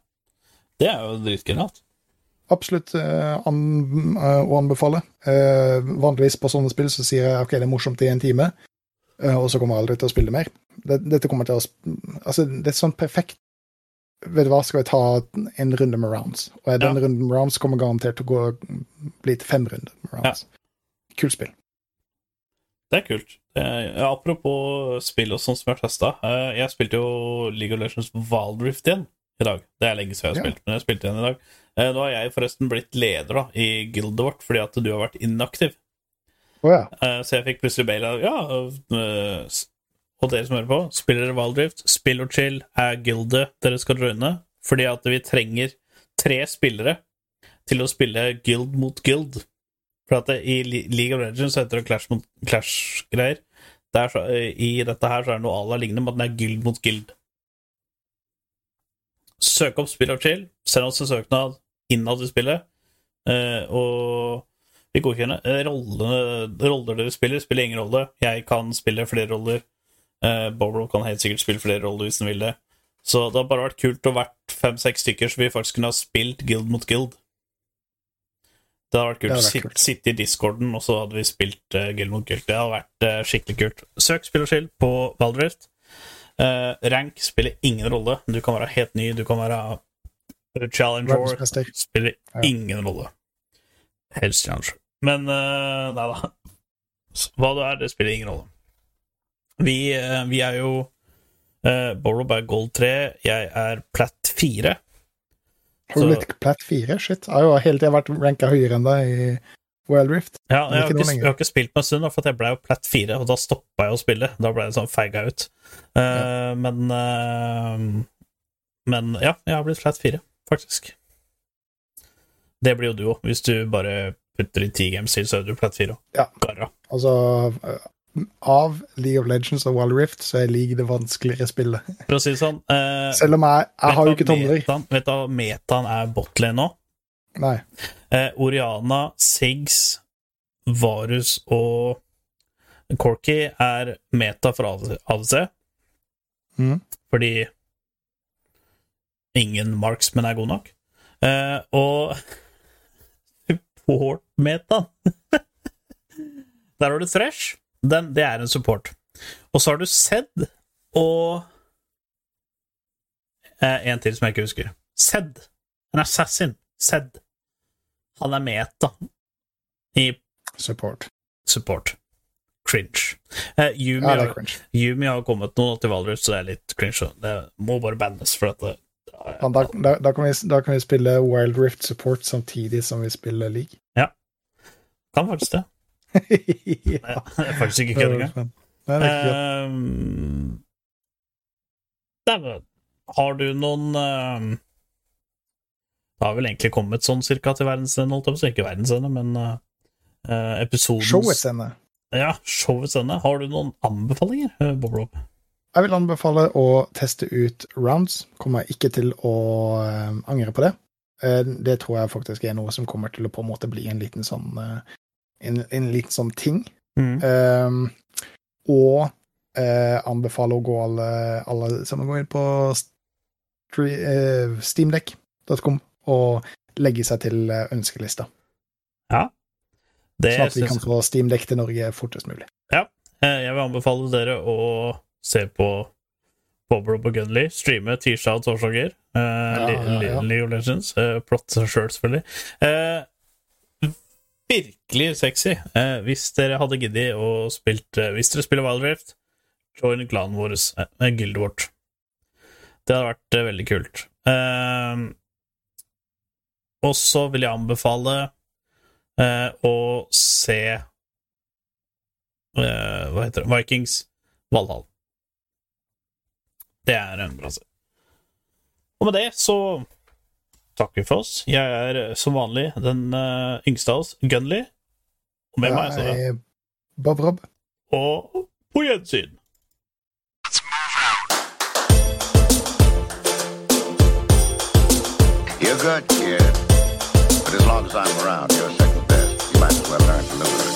Det er jo dritgenialt. absolutt eh, an, eh, å anbefale. Vanligvis på sånne spill så sier jeg ok, det er morsomt i en time, eh, og så kommer jeg aldri til å spille mer. Det, dette kommer til å sp- Altså, det er sånn perfekt Vet du hva, skal vi ta en runde med rounds? Og den Ja. runden med rounds kommer garantert til å gå, bli til fem runder med rounds. Kult spill. Det er kult. Eh, apropos spill og sånn som jeg har testa. Eh, jeg spilte jo League of Legends Wildrift igjen i dag. Det er lenge siden jeg har Ja. spilt, men jeg spilte igjen i dag. Eh, nå har jeg forresten blitt leder da, i guildet vårt fordi at du har vært inaktiv. Oh, ja. Eh, så jeg fikk plutselig bail av Ja, eh, og dere som hører på, spiller dere Wildrift, spill og chill er gildet dere skal joine, fordi at vi trenger tre spillere til å spille guild mot guild. For at det, i League of Legends heter det Clash mot Clash-greier. Det eh, I dette her så er det noe à la lignende, men det er guild mot guild. Søk opp Spill og chill, send oss en søknad innad i spillet, eh, og vi godkjenner. Eh, Rollene, roller dere spiller, spiller ingen rolle. Jeg kan spille flere roller. Bobro kan helt sikkert spille flere roller hvis han vil det. Så det har bare vært kult å vært fem-seks stykker, så vi faktisk kunne ha spilt Guild mot Guild. Det hadde vært kult. Hadde vært kult. Sitte i discorden, og så hadde vi spilt uh, Guild mot Guild. Det hadde vært uh, skikkelig kult. Søk spill og skill på Valdrift. Uh, rank spiller ingen rolle. Du kan være helt ny, du kan være challenger. Spiller Ja. ingen rolle. Helst challenger. Men uh, nei da. Hva du er, det spiller ingen rolle. Vi, eh, vi er jo uh, Borrow er gold 3, jeg er platt 4. Blitt platt fire? Shit. Jeg har jo hele tida vært ranka høyere enn deg i Wild Rift. Ja, jeg, har ikke jeg har ikke spilt på en stund, for jeg ble jo platt 4, og da stoppa jeg å spille. Da ble jeg sånn feiga ut. Eh, Men uh, Men ja, jeg har blitt platt 4, faktisk. Det blir jo du òg, hvis du bare putter i ti games til, så er du platt 4 òg. Ja. Garra. Altså Av League of Legends og Wild Rift så er League det vanskeligere spillet. For å si det sånn eh, Selv om jeg, jeg har jo ikke tomler. metaen- Vet du hva metaen er botlane nå? Nei. Eh, Oriana, Siggs, Varus og Corky er meta for ADC, Mm. fordi ingen marksmen er god nok. Eh, og support-metaen Der har du Thresh. Den, det er en support. Og så har du Zed og eh, En til som jeg ikke husker. Zed. En assassin. Zed. Han er meta i Support. support. Cringe. Eh, Yumi, Ja, cringe. Yumi har kommet nå til Valdres, så det er litt cringe. Det må bare bannes, for at det, Da, da, da, kan vi, da kan vi spille Wild Rift Support samtidig som vi spiller League. Ja, kan faktisk det. Ja. Det er faktisk ikke kødd engang. Kødd. Ehm, Dæven. Har du noen uh, Det har vel egentlig kommet sånn cirka til verdensende, holdt jeg på å si. Ikke verdensende, men uh, episodens Showets ende. Ja, showets ende. Har du noen anbefalinger, uh, Bob Rob? Jeg vil anbefale å teste ut rounds. Kommer jeg ikke til å eh, angre på det. Eh, det tror jeg faktisk er noe som kommer til å på en måte bli en liten sånn eh, en, en liten sånn ting. Mm. Um, og uh, anbefale å gå alle, alle sammen gå inn på uh, eh, steamdeck.com og legge seg til ønskelista. ønskelista. Det Sånn at vi kan få steamdeck til Norge fortest mulig. Ja. Jeg vil anbefale dere å se på Bobble og Gunley streame tirsdag og torsdager. Uh, Ja, ja, ja. Leo Legends. Uh, Plott seg sjøl, selvfølgelig. Eh, virkelig sexy. Eh, hvis dere hadde giddet å spilt eh, Hvis dere spiller Wild Rift, join klanen vår, eh, gildet vårt. Det hadde vært eh, veldig kult. Eh, og så vil jeg anbefale eh, å se eh, Hva heter det? Vikings Valhall. Det er en bra serie. Og med det så takker for oss. Jeg er eh, som vanlig den uh, yngste av oss, Gunley. Og med meg så Jeg er Bob Rob. Og på gjensyn. You're good, kid. But as long as I'm around, you're second best. You might as well learn to live with it.